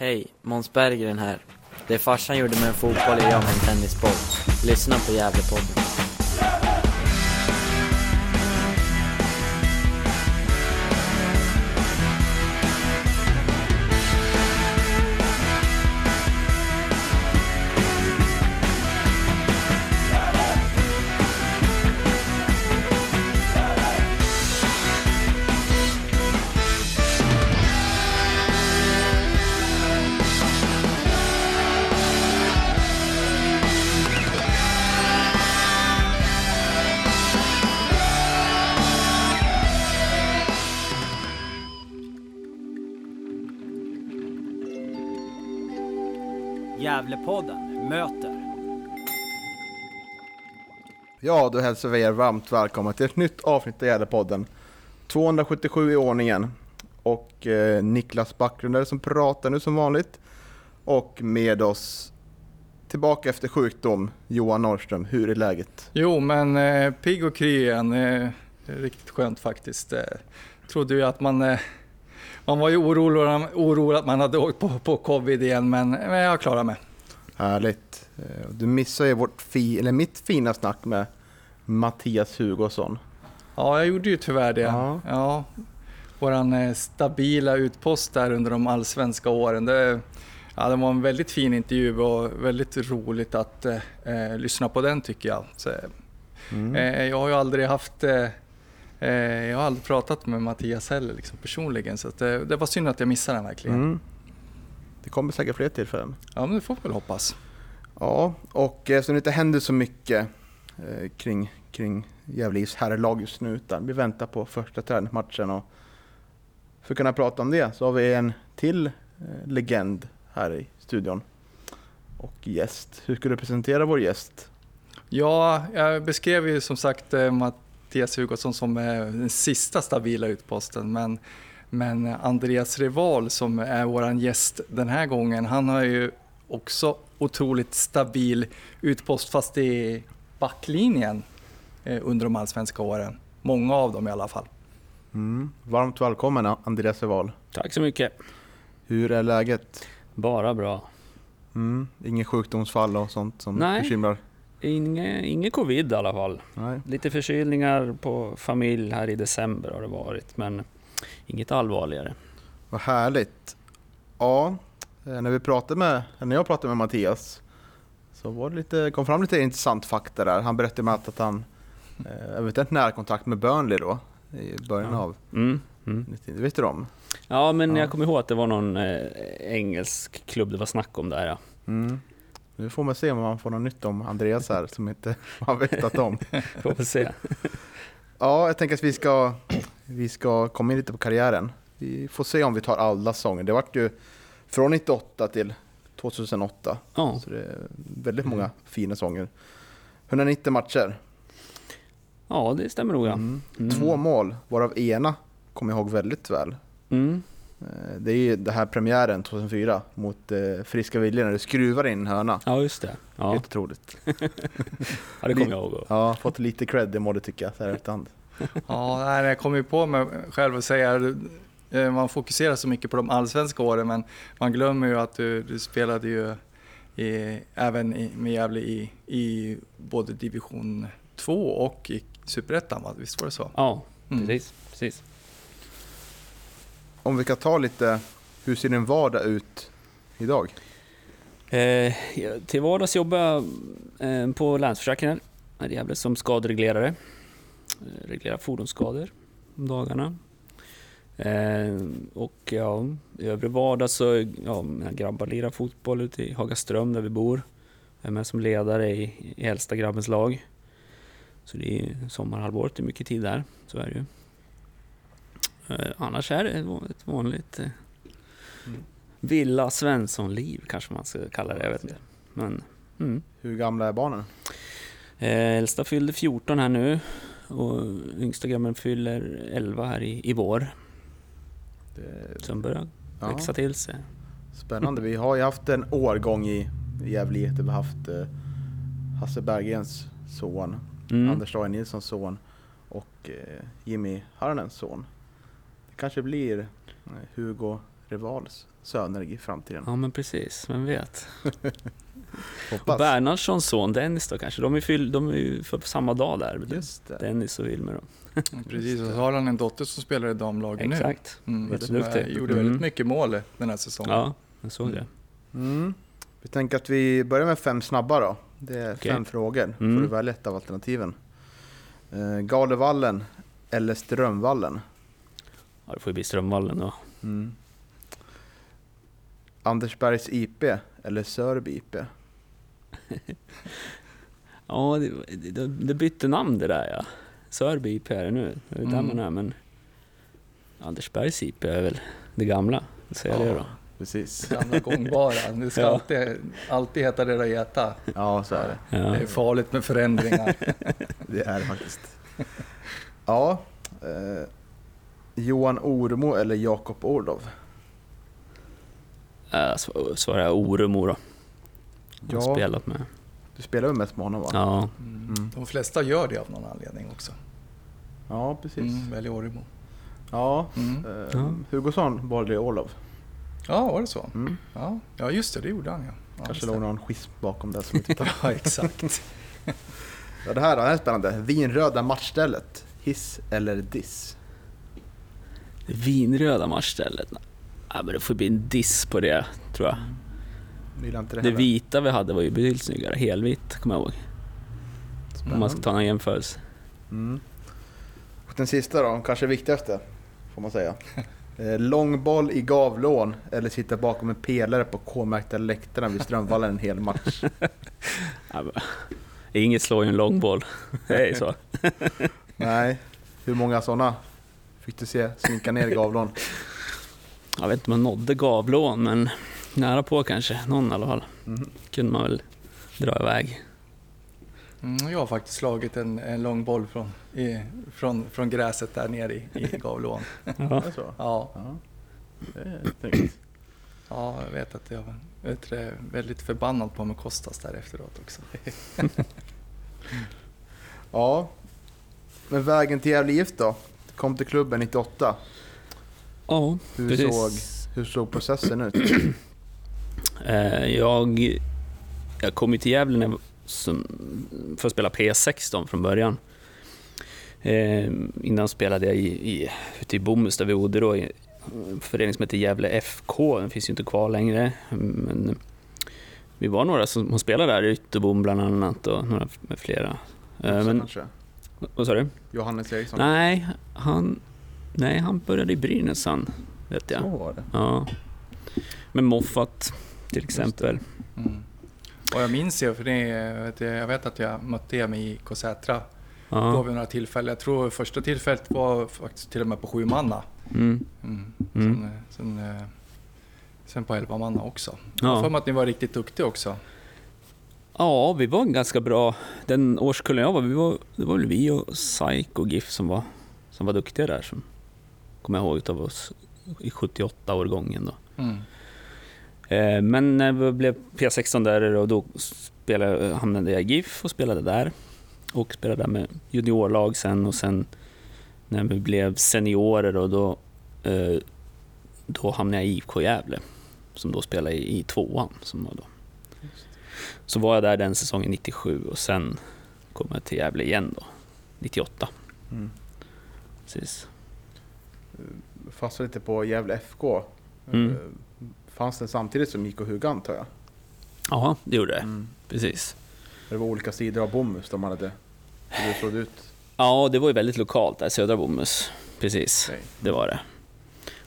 Hej, Måns Berggren här. Det farsan gjorde med en fotboll är jag med en tennisboll. Lyssna på Gävlepodden. Gävlepodden Ja, då hälsar vi er varmt välkomna till ett nytt avsnitt av Gävlepodden. 277 i ordningen. Och eh, Niklas Backlund som pratar nu som vanligt. Och med oss tillbaka efter sjukdom, Johan Norrström. Hur är läget? Jo, men eh, pigg och kry igen. Eh, riktigt skönt faktiskt. Eh, trodde ju att man... Eh, man var ju orolig, orolig att man hade åkt på, på covid igen, men, men jag klarar mig. Härligt. Eh, Du missade ju vårt fi, eller mitt fina snack med Mattias Hugosson. Ja, jag gjorde ju tyvärr det. Ja. Ja. Våran eh, stabila utpost där under de allsvenska åren. Det, ja, det var en väldigt fin intervju och väldigt roligt att eh, eh, lyssna på den tycker jag. Så, Mm. eh, jag har ju aldrig haft eh, eh, jag har aldrig pratat med Mattias heller liksom, personligen så det, det var synd att jag missade den verkligen. Mm. Det kommer säkert fler tillfällen. Ja, men det får vi väl hoppas. Ja, och eftersom det inte händer så mycket eh, Eh, kring, kring Gävles herrlag just nu, utan vi väntar på första träningsmatchen och för att kunna prata om det så har vi en till eh, legend här i studion och gäst. Hur skulle du presentera vår gäst? Ja, jag beskrev ju som sagt eh, Mattias Hugosson som den sista stabila utposten, men, men Andreas Rival som är vår gäst den här gången, han har ju också otroligt stabil utpost, fast i backlinjen eh, under de allsvenska åren. Många av dem i alla fall. Mm. Varmt välkommen Andreas Eval. Tack så mycket. Hur är läget? Bara bra. Mm. Inget sjukdomsfall och sånt som Nej. bekymrar? Inge, ingen covid i alla fall. Nej. Lite förkylningar på familj här i december har det varit, men inget allvarligare. Vad härligt. Ja, eh, när vi pratade med, när jag pratade med Mattias så var det lite, kom fram lite intressant fakta där. Han berättade med att han eh, eventuellt närkontakt med Burnley då i början Ja. av Mm, mm. 90 Det visste du om? Ja, men Ja. jag kommer ihåg att det var någon eh, engelsk klubb det var snack om där. Ja. Mm. Nu får man se om man får något nytt om Andreas här som inte har vetat om. Får vi se. Ja, jag tänker att vi ska, vi ska komma in lite på karriären. Vi får se om vi tar alla säsonger. Det vart ju från 98 till 2008. Ja, Så det är väldigt många fina sånger. 190 matcher. ja, det stämmer nog ja. Mm. Mm. Två mål, varav ena kommer jag ihåg väldigt väl. Mm. Eh, Det är ju det här premiären 2004 mot eh, Friska Vilja när du skruvar in hörna. Ja, just det. Ja, Helt otroligt. ja det kommer jag ihåg. Ja, fått lite cred i målet tycker jag så här efterhand. Ja, nej, jag kom ju på mig själv att säga man fokuserar så mycket på de allsvenska åren men man glömmer ju att du, du spelade ju i, även i, med Gävle i, i både division 2 och i superettan, visst var det så? Ja, Mm. precis. precis. Om vi kan ta lite, hur ser din vardag ut idag? Eh, till vardags jobbar jag eh, på Länsförsäkringen här i Gävle som skadereglerare. Eh, reglerar fordonsskador om dagarna. Eh, och ja, i övrig vardag så, ja, mina grabbar lirar fotboll ute i Hagaström där vi bor. Jag är med som ledare i, i äldsta grabbens lag. Så det är sommarhalvåret, det är mycket tid där, så är det ju. Eh, annars är det ett vanligt eh, Mm. Villa Svensson-liv kanske man ska kalla det, jag vet inte. Men, mm. Hur gamla är barnen? eh, äldsta fyllde 14 här nu och yngsta grabben fyller 11 här i, i vår. Det, Som börjar ja, växa till sig. spännande. Vi har ju haft en årgång i Gävle där vi har haft eh, Hasse Bergens son, Mm. Anders Dahl Nilssons son och eh, Jimmy Harnens son. Det kanske blir eh, Hugo rivals söner i framtiden. Ja men precis, vem vet. Och Hoppas. Bernhardssons son Dennis då kanske, de är, fyll, de är ju för samma dag där. Just det. Dennis och Wilmer då. Precis, och så har han en dotter som spelar i damlaget nu. Exakt. Mm, Jätteduktig. gjorde väldigt Mm. mycket mål den här säsongen. Ja, jag såg det. Mm. Vi tänker att vi börjar med fem snabba då. Det är Okej. fem frågor. Mm. får du välja ett av alternativen. Eh, Galevallen eller Strömvallen? Ja, det får ju bli Strömvallen då. Mm. Andersbergs IP eller Sörby IP? Ja, det, det, det bytte namn det där ja. Sörby IP är det nu, det är där Mm. man är men Andersbergs IP är väl det gamla, säger jag det då. Precis. Gamla gångbara. Det ska Ja. alltid, alltid heta det där geta. Ja, så är det. Ja. Det är farligt med förändringar. Det är det faktiskt. Ja. Eh, Johan Ormo eller Jakob Orlov? Äh, sv- svarar jag Oremo då. Jag har Ja. spelat med. Du spelar väl mest med honom va? Ja, Mm. De flesta gör det av någon anledning också. Ja, precis. Mm, väljer Oremo. Ja. Mm. Eh. Hugosson valde Orlov. Ja, var det så? Mm. Ja, ja just det, det gjorde han ja. ja Kanske låg någon schism bakom det som vi tittar Ja, exakt. Ja, det här då, det här är spännande. Vinröda matchstället. Hiss eller diss? vinröda matchstället. Ja, men det får bli en diss på det, tror jag. Gillar inte det, Det heller? vita vi hade var ju betydligt snyggare, helvitt kommer jag ihåg. Om man ska ta någon jämförelse. Mm. Och den sista då, kanske viktigaste, får man säga. Eh, långboll i gavlån eller sitta bakom en pelare på K-märkta läktarna vid Strömvallen en hel match. Inget slår ju en långboll, det är så. Nej, hur många sådana fick du se slinka ner i gavlån? Jag vet inte om man nådde gavlån, men nära på kanske. Någon i alla fall. Mm. kunde man väl dra iväg. Mm, jag har faktiskt slagit en, en lång boll från, i, från, från gräset där nere i, i gavlån. Ja. Är det så? Ja, Ja, det är trevligt. ja, jag vet att jag var vet väldigt förbannad på mig Kostas där efteråt också. Ja, men vägen till Gävle IF då? Kom till klubben 98. Ja, Hur precis. såg, hur såg processen ut? Eh, jag, jag kom ju till Gävle som, för att spela P16 från början. Eh, innan spelade jag i, i, ute i Bomhus där vi bodde då, i en förening som heter Gävle FK. Den finns ju inte kvar längre. Men vi var några som, spelade där, Ytterbom bland annat och några med flera. Eh, men, vad sa du? Johannes Eriksson? Nej, han, nej, han började i Brynäs han, vet jag. Så var det. Ja. Med Moffat till exempel. Mm. Och jag minns ju, för det, jag vet att jag mötte er med IK Sätra då Ja. vid några tillfällen. Jag tror första tillfället var faktiskt till och med på sju manna. Mm. Mm. Mm. Sen, sen, eh, sen på elva manna också. Ja. Jag för mig att ni var riktigt duktiga också. ja, vi var ganska bra. Den årskullen jag var, vi var det var väl vi och SAIK och GIF som var, som var duktiga där. Som kommer jag ihåg utav oss i 78-årgången då. Mm. Eh, Men när vi blev P16 där och då spelade, hamnade jag i GIF och spelade där. Och spelade där med juniorlag sen och sen när vi blev seniorer och då, eh, då hamnade jag i IFK Gävle. Som då spelade i, i tvåan. Som var då. Så var jag där den säsongen 97 och sen kom jag till Gävle igen då, 98. Mm. Precis. Fastnade lite på Gävle FK. Mm. Eh, Fanns den samtidigt som IK Hugan antar jag? Ja, det gjorde det. Mm. Precis. Det var olika sidor av Bomhus de hade. Hur det såg ut. Ja, det var ju väldigt lokalt där, Södra Bomhus. Precis. Okej. Det var det.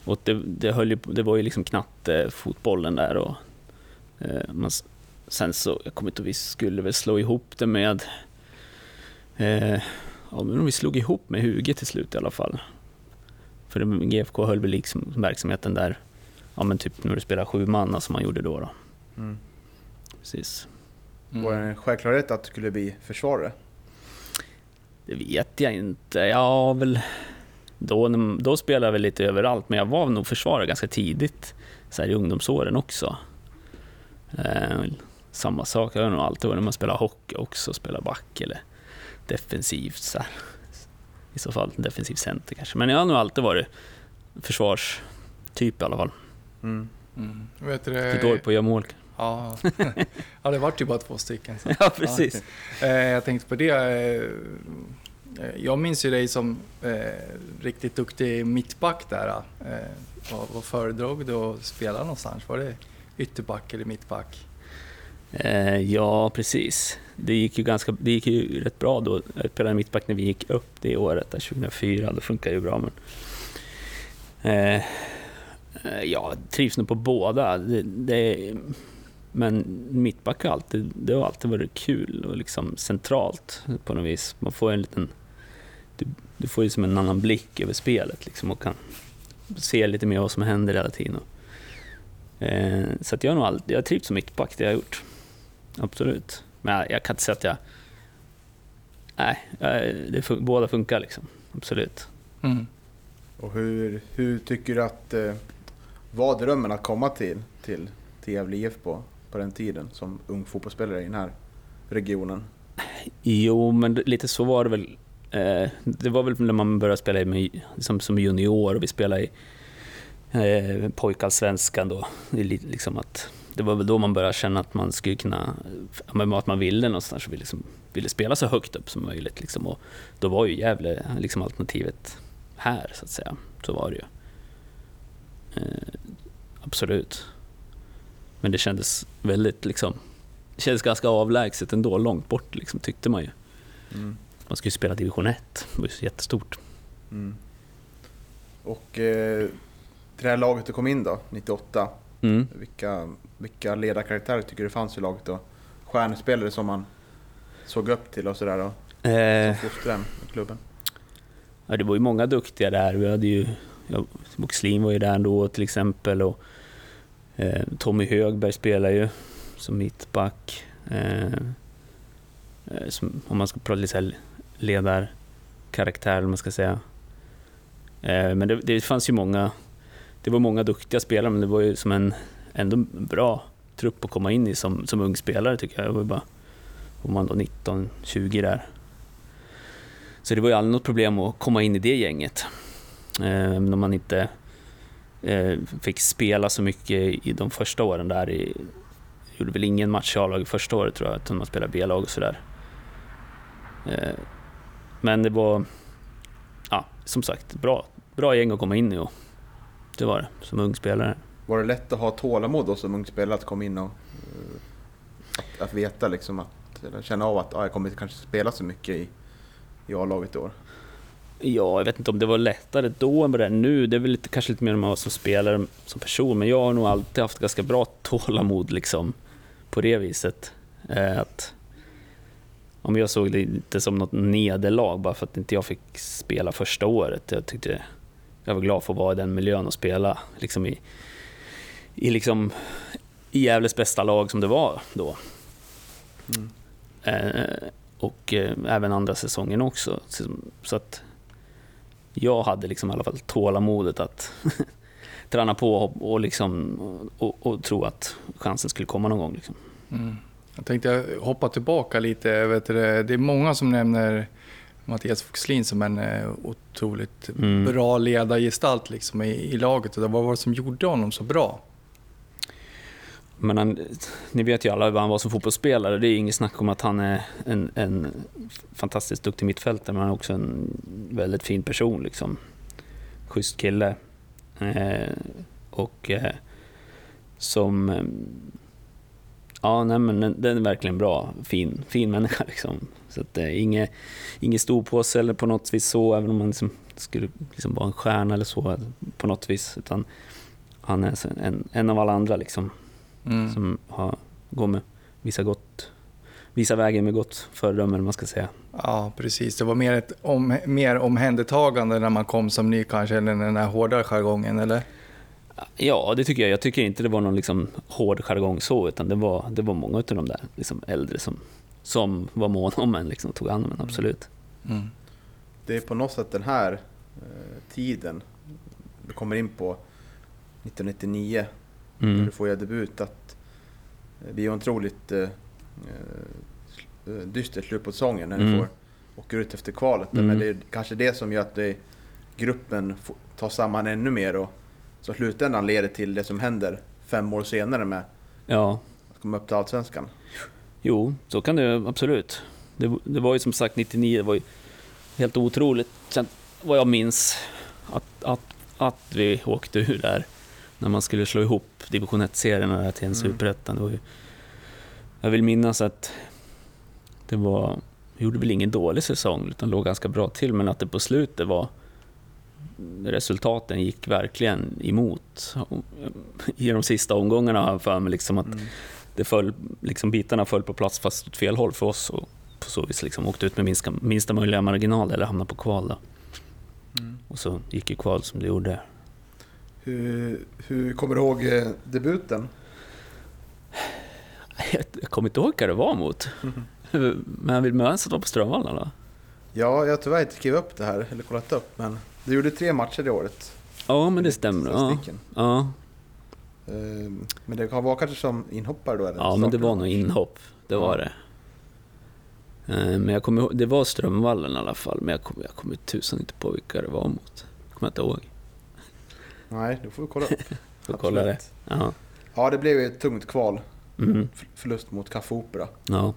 Och det, det, höll ju, det var ju liksom knatte fotbollen där och eh, man, sen så, jag kommer inte ihåg, vi skulle väl slå ihop det med eh, ja, men vi slog ihop med Huge till slut i alla fall. För det, GFK höll väl liksom verksamheten där, ja men typ när du spelar sju man som man gjorde då. då. Mm. Precis. Var det en självklarhet att du skulle bli försvarare? Det vet jag inte. Ja, väl... Då, då spelade jag väl lite överallt, men jag var nog försvarare ganska tidigt. Så här i ungdomsåren också. Eh, samma sak, jag har nog alltid varit när man spelar hockey också, spelar back eller defensivt. Så här. I så fall defensiv center kanske. Men jag har nog alltid varit försvarstyp i alla fall. Mm. Mm. Vet du, är dålig på att göra mål. Ja, ja det vart ju bara två stycken. Så. Ja, precis. Eh, jag tänkte på det. eh, Jag minns ju dig som eh, riktigt duktig mittback där. Vad, vad föredrog du att spela någonstans? Var det ytterback eller mittback? Ja, precis. Det gick ju, ganska, det gick ju rätt bra då. Jag spelade mittback när vi gick upp det året, där 2004. Då funkar det ju bra. Men, eh, eh, ja, trivs nog på båda. Det, det, men mittback har alltid, det har alltid varit kul och liksom centralt på något vis. Man får en liten... Du, du får ju som en annan blick över spelet liksom och kan se lite mer vad som händer hela tiden. Eh, så att jag har nog alltid, jag har trivts som mittback, det har jag gjort. Absolut. Men jag, jag kan inte säga att jag... Nej, jag, det fun, båda funkar liksom. Absolut. Mm. Och hur, hur tycker du att... Var drömmen att komma till, till, till Gävle IF på, på den tiden som ung fotbollsspelare i den här regionen? Jo, men lite så var det väl. Eh, det var väl när man började spela med, liksom, som junior och vi spelade i eh, pojkallsvenskan då. Det, liksom att, det var väl då man började känna att man skulle kunna, att man ville någonstans, vi liksom, ville spela så högt upp som möjligt. Liksom, och då var ju Gävle liksom alternativet här, så att säga. Så var det ju. Eh, absolut. Men det kändes väldigt liksom, det kändes ganska avlägset ändå, långt bort liksom, tyckte man ju. Mm. Man skulle spela division 1, det var ju jättestort. Mm. Och eh, till det här laget du kom in då, 98. Mm. Vilka, vilka ledarkaraktärer tycker du fanns i laget då? Stjärnespelare som man såg upp till och sådär då? Eh, Som fostrade i klubben? ja, det var ju många duktiga där. Vi hade ju, Boxlin var ju där då till exempel och Eh, Tommy Högberg spelar ju som mittback. Eh, eh, som, om man ska prata lite så ledarkaraktär, eller man ska säga. Eh, men det, det fanns ju många, det var många duktiga spelare, men det var ju som en ändå bra trupp att komma in i som, som ung spelare tycker jag. Det var ju bara, var man då 19-20 där. Så det var ju aldrig något problem att komma in i det gänget. Eh, om man inte Eh, fick spela så mycket i de första åren där. I, gjorde väl ingen match i A-laget första året tror jag, utan man spelade B-lag och sådär. Eh, men det var, ja, som sagt, bra, bra gäng att komma in i och det var det, som ung spelare. Var det lätt att ha tålamod då som ung spelare att komma in och eh, att, att veta liksom att, eller känna av att ah, jag kommer inte kanske spela så mycket i, i A-laget i år? Ja, jag vet inte om det var lättare då än vad det är nu. Det är väl lite, kanske lite mer om man var som spelare, som person. Men jag har nog alltid haft ganska bra tålamod liksom, på det viset. Eh, att om jag såg det inte som något nederlag bara för att inte jag fick spela första året. Jag tyckte jag var glad för att vara i den miljön och spela liksom i, i, liksom, i Gävles bästa lag som det var då. Mm. Eh, och eh, även andra säsongen också. Så, så att jag hade liksom i alla fall tålamodet att träna på och, och, liksom, och, och, tro att chansen skulle komma någon gång. Liksom. Mm. Jag tänkte hoppa tillbaka lite. Vet du, det är många som nämner Mattias Foxlin som en eh, otroligt Mm. bra ledargestalt liksom i, i laget. Och vad var det som gjorde honom så bra? Men han, ni vet ju alla vad han var som fotbollsspelare. Det är inget snack om att han är en, en fantastiskt duktig mittfältare, men han är också en väldigt fin person. Liksom. Schysst kille. Eh, och eh, som... Eh, ja, nej, men den, den är verkligen bra. Fin, fin människa liksom. Så att eh, inget, inget storpåse eller på något vis så, även om han liksom skulle liksom vara en stjärna eller så på något vis. Utan han är en, en av alla andra liksom Mm. som har, går med vissa gott, visa vägen med gott föredöme, man ska säga. Ja, precis. Det var mer ett om, mer omhändertagande när man kom som ny kanske, än den här hårdare jargongen, eller? Ja, det tycker jag. Jag tycker inte det var någon liksom hård jargong så, utan det var, det var många av de där liksom äldre som, som var måna om en, liksom, tog hand om en, absolut. Mm. Det är på något sätt den här eh, tiden vi kommer in på 1999 när Mm. du får göra debut att eh, vi är otroligt eh, eh, dystert slut på säsongen när Mm. får åka ut efter kvalet. Mm. Men det är kanske det som gör att det, gruppen får ta samman ännu mer och som slutändan leder till det som händer fem år senare med Ja, att komma upp till Allsvenskan. jo, så kan det absolut. Det, det var ju som sagt 99, det var ju helt otroligt. Sen, vad jag minns, att, att, att vi åkte ur där när man skulle slå ihop division 1-serierna där till en Mm. superettan. Jag vill minnas att det var, gjorde väl ingen dålig säsong utan låg ganska bra till, men att det på slutet var resultaten gick verkligen emot. I de sista omgångarna har jag för mig liksom att Mm. det föll, liksom bitarna föll på plats fast åt fel håll för oss och på så vis liksom åkte ut med minsta, minsta möjliga marginal eller hamnade på kval. Mm. Och så gick ju kval som det gjorde. Hur, hur kommer du ihåg eh, debuten? Jag, kommer inte ihåg vilka det var mot. Men jag vill minnas att det var på Strömvallen då. Ja, jag har tyvärr inte skrivit upp det här, eller kollat upp, men du gjorde tre matcher det året. Ja, men det stämmer. Ja, ja. Eh, Men det var kanske som inhoppare då? Eller ja men det var nog inhopp. Det var det. Eh, Men jag kommer ihåg, det var Strömvallen i alla fall. Men jag kommer, jag kommer tusan inte på vilka det var mot. kommer jag inte ihåg. Nej, då får vi kolla upp. Får kolla det. Absolut. Ja. Ja, det blev ju ett tungt kval. Mm. Förlust mot Café Opera. Ja.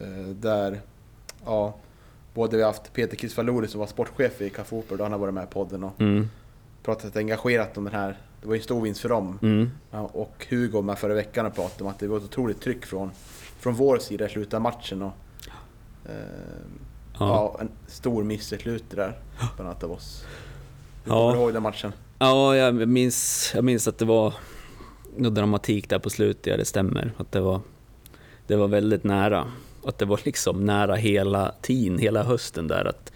Eh, Där, ja, både vi har haft Peter Kisvalori som var sportchef i Café Opera, då han har varit med i podden och Mm. pratat engagerat om den här. Det var ju en stor vinst för dem. Mm. Ja, och Hugo med förra veckan och pratade om att det var ett otroligt tryck från, från vår sida i slutet av matchen. Och, eh, ja. Ja. en stor miss i slutet där, bland annat av oss. Hur Ja. kommer du ihåg den matchen? Ja, jag minns, jag minns att det var någon dramatik där på slutet, ja det stämmer. Att det var, det var väldigt nära. Att det var liksom nära hela tiden, hela hösten där. Att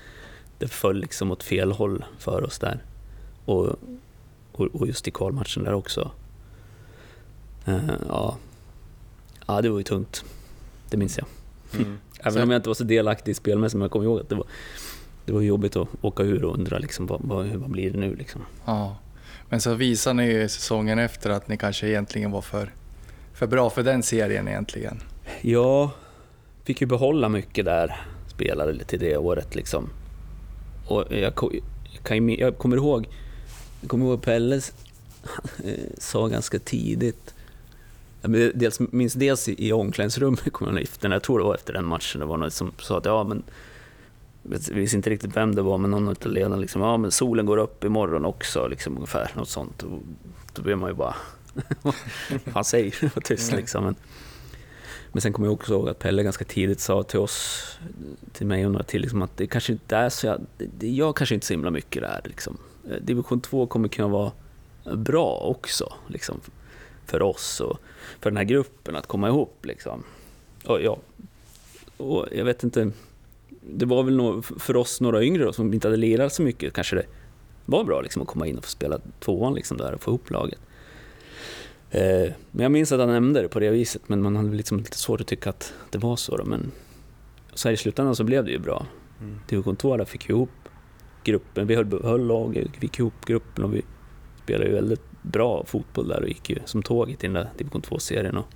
det föll liksom åt fel håll för oss där. Och, och, och just i kvalmatchen där också. Eh, ja. ja, det var ju tungt. Det minns jag. Mm. Även om jag inte var så delaktig i spelmässigt, men jag kommer ihåg att det var, det var jobbigt att åka ur och undra liksom, vad, vad, vad blir det nu liksom. Ja. Men så visar ni ju säsongen efter att ni kanske egentligen var för, för bra för den serien egentligen. Ja, fick ju behålla mycket där, spelare till det året liksom. Och jag, kan jag kommer ihåg, jag kommer ihåg Pelle eh, sa ganska tidigt, jag dels, minns dels i, omklädningsrummet, kommer jag efter, jag tror det var efter den matchen, det var någon som sa att ja men, jag visste inte riktigt vem det var, men någon av ledarna liksom, ja men solen går upp imorgon också, liksom ungefär, något sånt. Och då blev man ju bara, fan säger? Och tyst liksom. Men, men sen kommer jag också ihåg att Pelle ganska tidigt sa till oss, till mig och några till, liksom att det kanske inte är så, jag, det, det gör kanske inte så himla mycket där. Liksom. Eh, Division 2 kommer kunna vara bra också, liksom, för oss och för den här gruppen att komma ihop. Liksom. Och, ja, och jag vet inte, det var väl för oss några yngre då, som inte hade lirat så mycket, kanske det var bra liksom, att komma in och få spela tvåan liksom, där och få ihop laget. Eh, Men jag minns att han nämnde det på det viset, men man hade liksom lite svårt att tycka att det var så. Då. Men så här i slutändan så blev det ju bra. Mm. Division 2 där fick ihop gruppen, vi höll, höll laget, vi fick ihop gruppen och vi spelade ju väldigt bra fotboll där och gick ju som tåget i den där Division 2-serien. Och,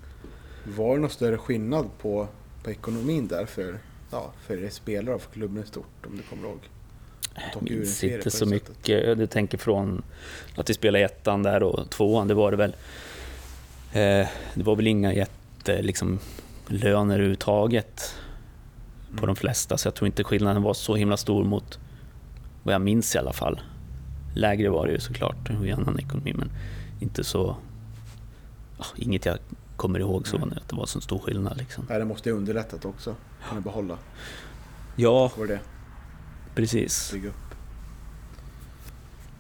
Var det någon större skillnad på, på ekonomin där för, ja, för spelare och för klubben i stort, om du kommer ihåg? Jag minns inte så mycket. Du tänker från att vi spelade ettan där och tvåan, det var det väl. Eh, det var väl inga jätte, liksom, löner överhuvudtaget på de flesta, så jag tror inte skillnaden var så himla stor mot vad jag minns i alla fall. Lägre var det ju såklart i annan ekonomi, men inte så... ja, inget jag kommer ihåg så, Nej. att det var så stor skillnad. Liksom. Det måste ju underlättat också. Kunna behålla. Ja, Var det precis. bygga upp.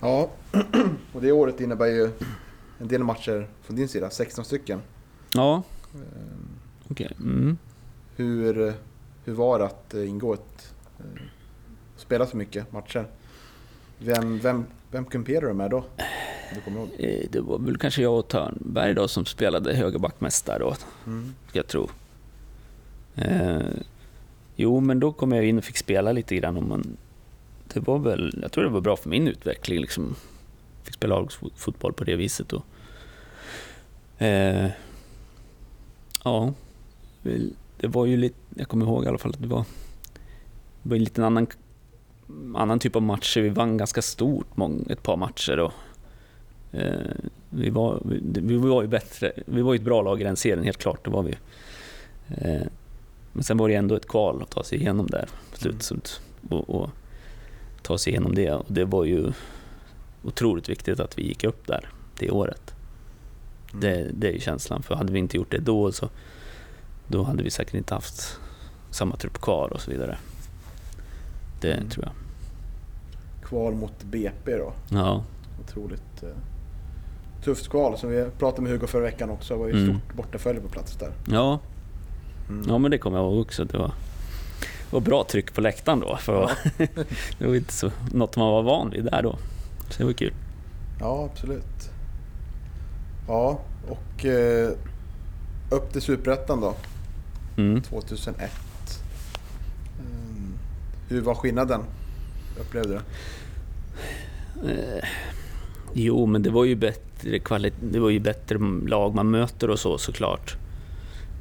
Ja, och det året innebär ju en del matcher från din sida, 16 stycken. Ja, Ehm, okej. Mm. Hur, hur var det att eh, ingå ett... eh, Spela så mycket matcher? Vem, vem, vem kumperade du med då? Eh, Det var väl kanske jag och Törnberg då som spelade högerback mest där då, Mm. jag tro. Eh, jo, men då kom jag in och fick spela lite grann. Och man, det var väl, jag tror det var bra för min utveckling. Liksom. Fick spela lagsfotboll på det viset. Och, eh, ja, det var ju lite, jag kommer ihåg i alla fall att det var, det var en liten annan, annan typ av matcher. Vi vann ganska stort mång, ett par matcher. Och, vi, var, vi, var ju bättre, vi var ju ett bra lag i den serien, helt klart, det var vi. Eh, men sen var det ändå ett kval att ta sig igenom där på slutet och, och ta sig igenom det. Och det var ju otroligt viktigt att vi gick upp där det året. Mm. Det, det är känslan, för hade vi inte gjort det då så då hade vi säkert inte haft samma trupp kvar och så vidare. Det Mm. tror jag. Kval mot BP då. Ja, Otroligt eh, tufft kval. Som vi pratade med Hugo förra veckan också. Det var ju Mm. stort bortafölje på plats där. ja, Mm. ja men det kommer jag ihåg också. Det var, det var bra tryck på läktaren då. För det var inte så, något man var van vid där då. Så det var kul. Ja, absolut. Ja, och eh, upp till Superettan då, Mm. 2001. Mm. Hur var skillnaden? Upplevde du? Eh, jo, men det var ju bättre kvalitet, det var ju bättre lag man möter och så såklart.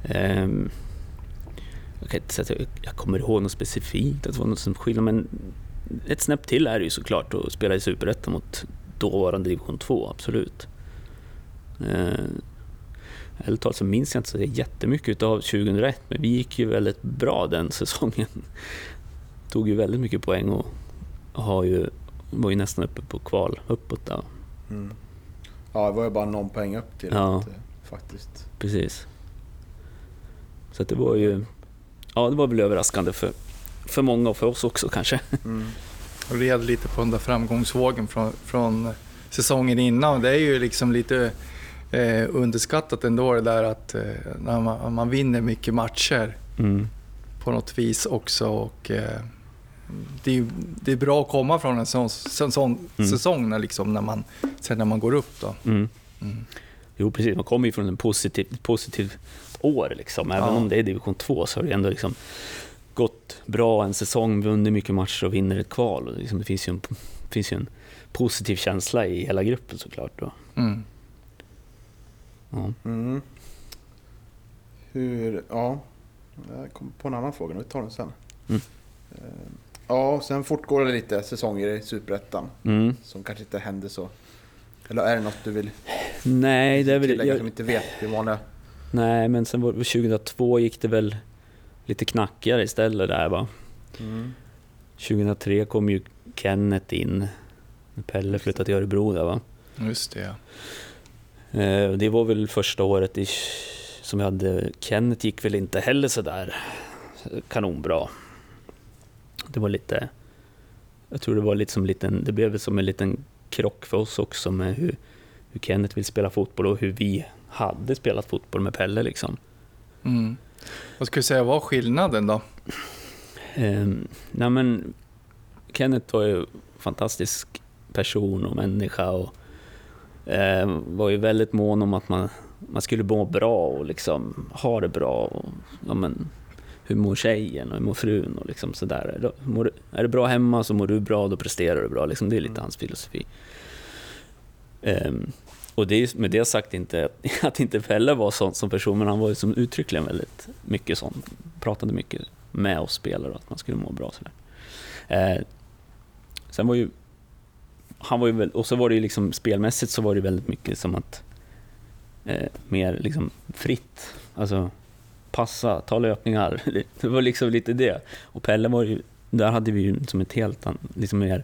Um, jag kan inte säga att jag, jag kommer ihåg något specifikt, att det var något som skillnad, men ett snäpp till är det ju såklart att spela i Superettan mot dåvarande division 2, absolut. Ehm, ärligt talat så minns jag inte så jättemycket av 2001, men vi gick ju väldigt bra den säsongen. Tog ju väldigt mycket poäng och har ju var ju nästan uppe på kval uppåt där. Mm. Ja, det var ju bara någon poäng upp till Ja. att, eh, faktiskt. Precis. Så att det var ju... Ja, det var väl överraskande för, för många och för oss också kanske. Mm. och red lite på den där framgångsvågen från, från säsongen innan. Det är ju liksom lite eh, underskattat ändå det där att eh, när man, man vinner mycket matcher Mm. på något vis också. Och, eh, det, är, det är bra att komma från en sån, sån, sån Mm. säsong när, liksom, när man, sen när man går upp. Då. Mm. Mm. Jo, precis. Man kommer ju från en positiv, positiv år liksom. Även Ja. om det är division 2 så har det ändå liksom gått bra en säsong, vunnit mycket matcher och vinner ett kval. Och liksom det finns ju, en, finns ju en positiv känsla i hela gruppen såklart. Då. Mm. Ja. Mm. Hur, ja. Jag kom på en annan fråga, vi tar den sen. Mm. Ja, sen fortgår det lite säsonger i Superettan Mm. som kanske inte händer så. Eller är det något du vill Nej, det är väl... tillägga Jag, som inte vet? Det vanliga. nej, men sen var, 2002 gick det väl lite knackigare istället där va. Mm. 2003 kom ju Kenneth in. Pelle flyttade till Örebro där va. Just det, ja. Eh, Det var väl första året i, som vi hade. Kenneth gick väl inte heller sådär kanonbra. Det var lite, jag tror det var lite som en liten, det blev som en liten krock för oss också med hur, hur Kenneth vill spela fotboll och hur vi hade spelat fotboll med Pelle liksom. Mm. Vad skulle du säga var skillnaden då? Um, nej men, Kenneth var ju en fantastisk person och människa och eh, var ju väldigt mån om att man, man skulle må bra och liksom ha det bra. Och, ja, men, hur mår tjejen och hur mår frun och liksom sådär. Är det- det bra hemma så mår du bra, då presterar du bra. Liksom, det är lite Mm. hans filosofi. Ehm, och det är med det sagt inte att, att inte Pelle var sån som person, men han var ju som uttryckligen väldigt mycket sån. Pratade mycket med oss spelare att man skulle må bra. Sådär. Eh, sen var ju han var ju och så var det ju liksom spelmässigt så var det väldigt mycket som att eh, mer liksom fritt. Alltså passa, ta löpningar. Det var liksom lite det. Och Pelle var ju, där hade vi ju som ett helt an, liksom mer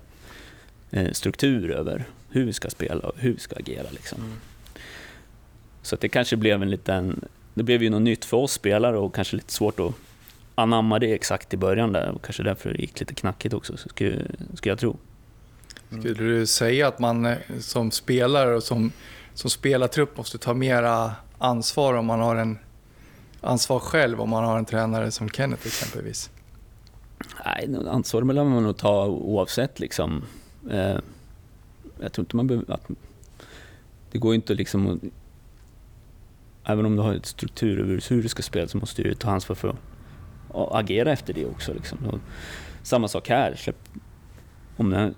eh, struktur över hur vi ska spela och hur vi ska agera. Liksom. Mm. Så att det kanske blev en liten, det blev ju något nytt för oss spelare och kanske lite svårt att anamma det exakt i början där och kanske därför det gick lite knackigt också, så skulle, skulle jag tro. Skulle du säga att man eh, som spelare och som, som spelartrupp måste ta mera ansvar om man har en ansvar själv om man har en tränare som Kenneth exempelvis? Nej, ansvar vill man nog ta oavsett liksom. Eh, jag tror inte man behöver... Att, det går inte liksom att... Även om du har ett struktur över hur du ska spela så måste du ta ansvar för att agera efter det också. Liksom. Och samma sak här. Släpp, om den,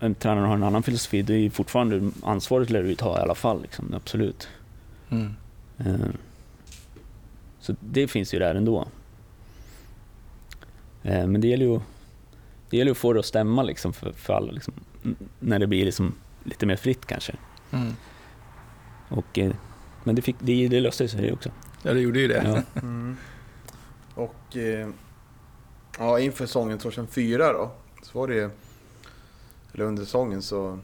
en tränare har en annan filosofi, det är fortfarande ansvaret lär du ta i alla fall. Liksom, absolut. Mm. Eh, Så det finns ju där ändå. Eh, Men det gäller ju, det gäller ju att få det att stämma liksom för, för alla. Liksom, när det blir liksom lite mer fritt kanske. Mm. Och, eh, men det, fick, det, det löste sig också. Ja, det gjorde ju det. Ja. Mm. Och eh, ja, inför säsongen 2004 då, så var det ju, eller under säsongen så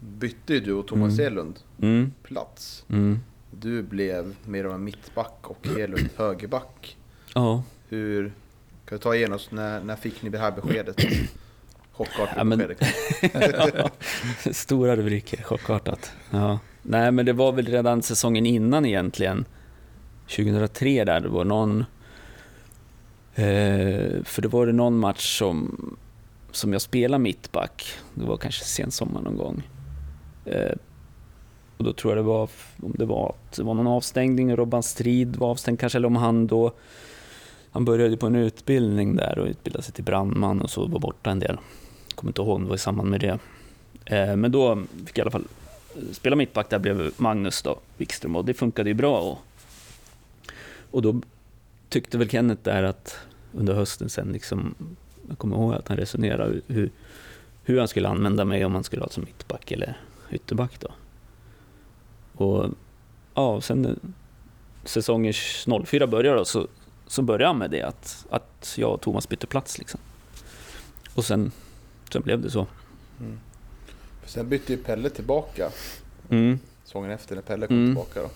bytte ju du och Thomas Mm. Elund Mm, plats. mm. Du blev mer av en mittback och Elund högerback. Ja. Hur, kan du ta igen oss, när, när fick ni det här beskedet? Chockartat Ja, men-. Stora rubriker, chockartat. Ja. Nej, men det var väl redan säsongen innan egentligen. 2003 där, det var någon... Eh, för det var det någon match som, som jag spelade mittback. Det var kanske sen sommar någon gång. Eh, och då tror jag det var, om det var, det var någon avstängning, Robban Strid var avstängd kanske, eller om han då... Han började på en utbildning där och utbildade sig till brandman och så var borta en del. Jag Kommer inte ihåg om det var i samband med det. Eh, men då fick jag i alla fall eh, spela mittback där blev Magnus då, Wikström och det funkade ju bra. Och, och då tyckte väl Kenneth där att under hösten sen liksom, jag kommer ihåg att han resonerade hur, hur han skulle använda mig om han skulle ha som mittback eller ytterback då. Och ja, sen säsongen 04 började då, så, så började han med det att, att jag och Thomas bytte plats liksom. Och sen, sen blev det så. Mm. Sen bytte ju Pelle tillbaka Mm. säsongen efter när Pelle kom Mm. tillbaka. Då.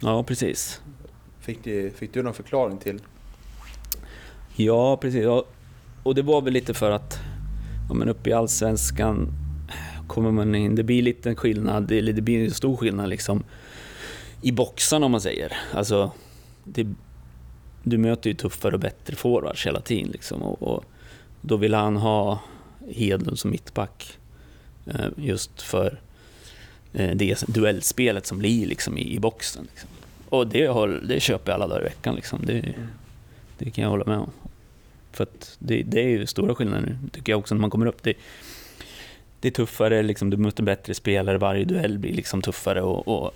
Ja, precis. Fick, ni, fick du någon förklaring till? Ja, precis. Ja, och det var väl lite för att ja, men uppe i Allsvenskan kommer man in, det blir lite skillnad, eller det blir en stor skillnad liksom i boxen om man säger. Alltså, det, du möter ju tuffare och bättre forwards hela tiden liksom och, och då vill han ha Hedlund som mittback eh, just för eh, det duellspelet som blir liksom i, i boxen. Liksom. Och det, har, det köper jag alla dagar i veckan liksom. Det, det kan jag hålla med om. För att det, det är ju stora skillnader nu, tycker jag också, när man kommer upp. Det, det är tuffare, liksom, du möter bättre spelare, varje duell blir liksom tuffare och, och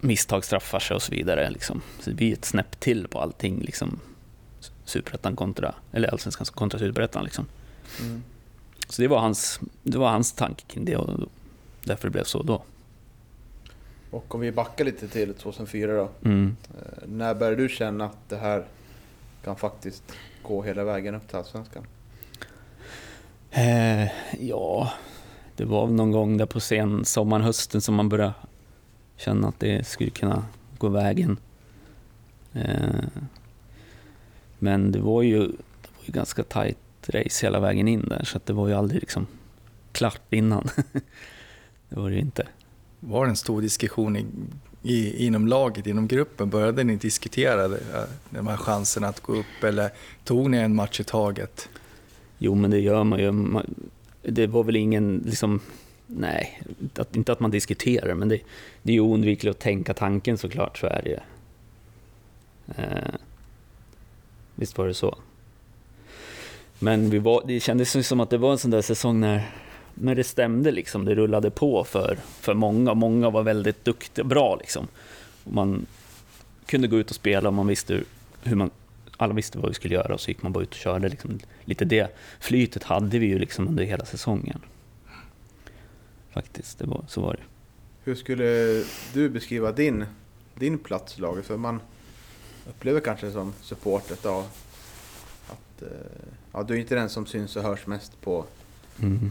misstag straffar sig och så vidare. Liksom. Så det blir ett snäpp till på allting. Liksom. Superettan kontra, eller allsvenskan kontra superettan. Liksom. Mm. Så det var, hans, det var hans tanke kring det och därför det blev så då. Och om vi backar lite till 2004 då. Mm. Eh, när började du känna att det här kan faktiskt gå hela vägen upp till Allsvenskan? Eh, ja, det var någon gång där på sen sommaren, hösten som man började känna att det skulle kunna gå vägen. Eh, men det var ju, det var ju ganska tight race hela vägen in där, så att det var ju aldrig liksom klart innan. det var det ju inte. Var det en stor diskussion i, i, inom laget, inom gruppen? Började ni diskutera eh, de här chanserna att gå upp eller tog ni en match i taget? Jo, men det gör man ju. Man, det var väl ingen, liksom, nej, att, inte att man diskuterar, men det, det är ju oundvikligt att tänka tanken såklart, så är det ju. Eh, visst var det så. Men vi var, det kändes som att det var en sån där säsong när, när det stämde, liksom, det rullade på för, för många. Många var väldigt duktiga, bra liksom. Och man kunde gå ut och spela och man visste hur, hur man alla visste vad vi skulle göra och så gick man bara ut och körde. Liksom. Lite det flytet hade vi ju liksom under hela säsongen. Faktiskt, det var, så var det. Hur skulle du beskriva din, din plats i laget? För man upplever kanske som supporter då att eh, ja, du är inte den som syns och hörs mest på, Mm.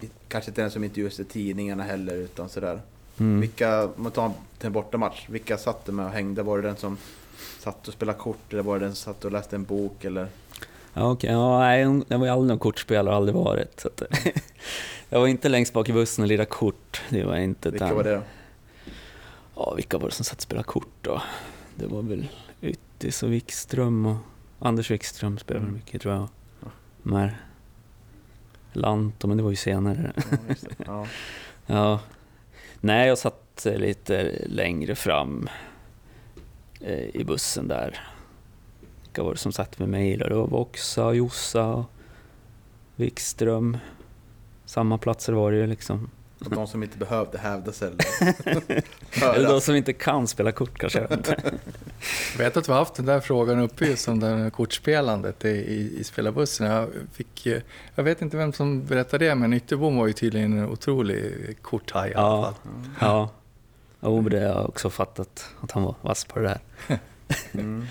i- kanske inte den som intervjuas i tidningarna heller utan sådär. Mm. Vilka, om man tar till en bortamatch, vilka satt du med och hängde? Var det den som satt och spelade kort eller var det den satt och läste en bok eller? Ja, okej. Ja, nej, jag var aldrig någon kortspelare, aldrig varit. Så att, jag var inte längst bak i bussen och lirade kort. Det var inte Vilka den. var det då? Ja, vilka var det som satt och spelade kort då? Det var väl Yttis och Wikström och Anders Wikström spelade Mm. mycket tror jag. Ja. Lanto, men det var ju senare. Ja. Ja. Ja. Nej, jag satt lite längre fram i bussen där. Vilka var det som satt med mig då? Det var Voxa, Jossa, Wikström. Samma platser var det ju liksom. Och de som inte behövde hävda sig eller Eller de som inte kan spela kort kanske. jag vet att vi har haft den där frågan uppe just om det här kortspelandet i, i, i spelarbussen. Jag, fick, eh, jag vet inte vem som berättade det, men Ytterbom var ju tydligen en otrolig korthaj i alla Ja. fall. Ja. Jo, men det har jag också fattat att han var vass på det där. Mm.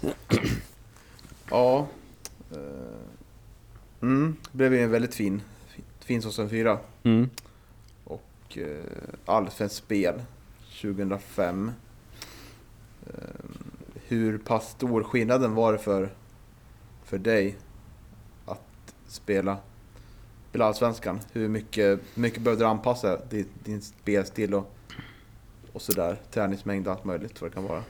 ja. eh, Mm, blev en väldigt fin, fin, säsong 4. Mm. Och eh, allsvenskt spel 2005. Eh, hur pass stor skillnaden var det för, för dig att spela, spela allsvenskan? Hur mycket, mycket behövde du anpassa din, din spelstil och, och sådär? Träningsmängd och allt möjligt vad det kan vara.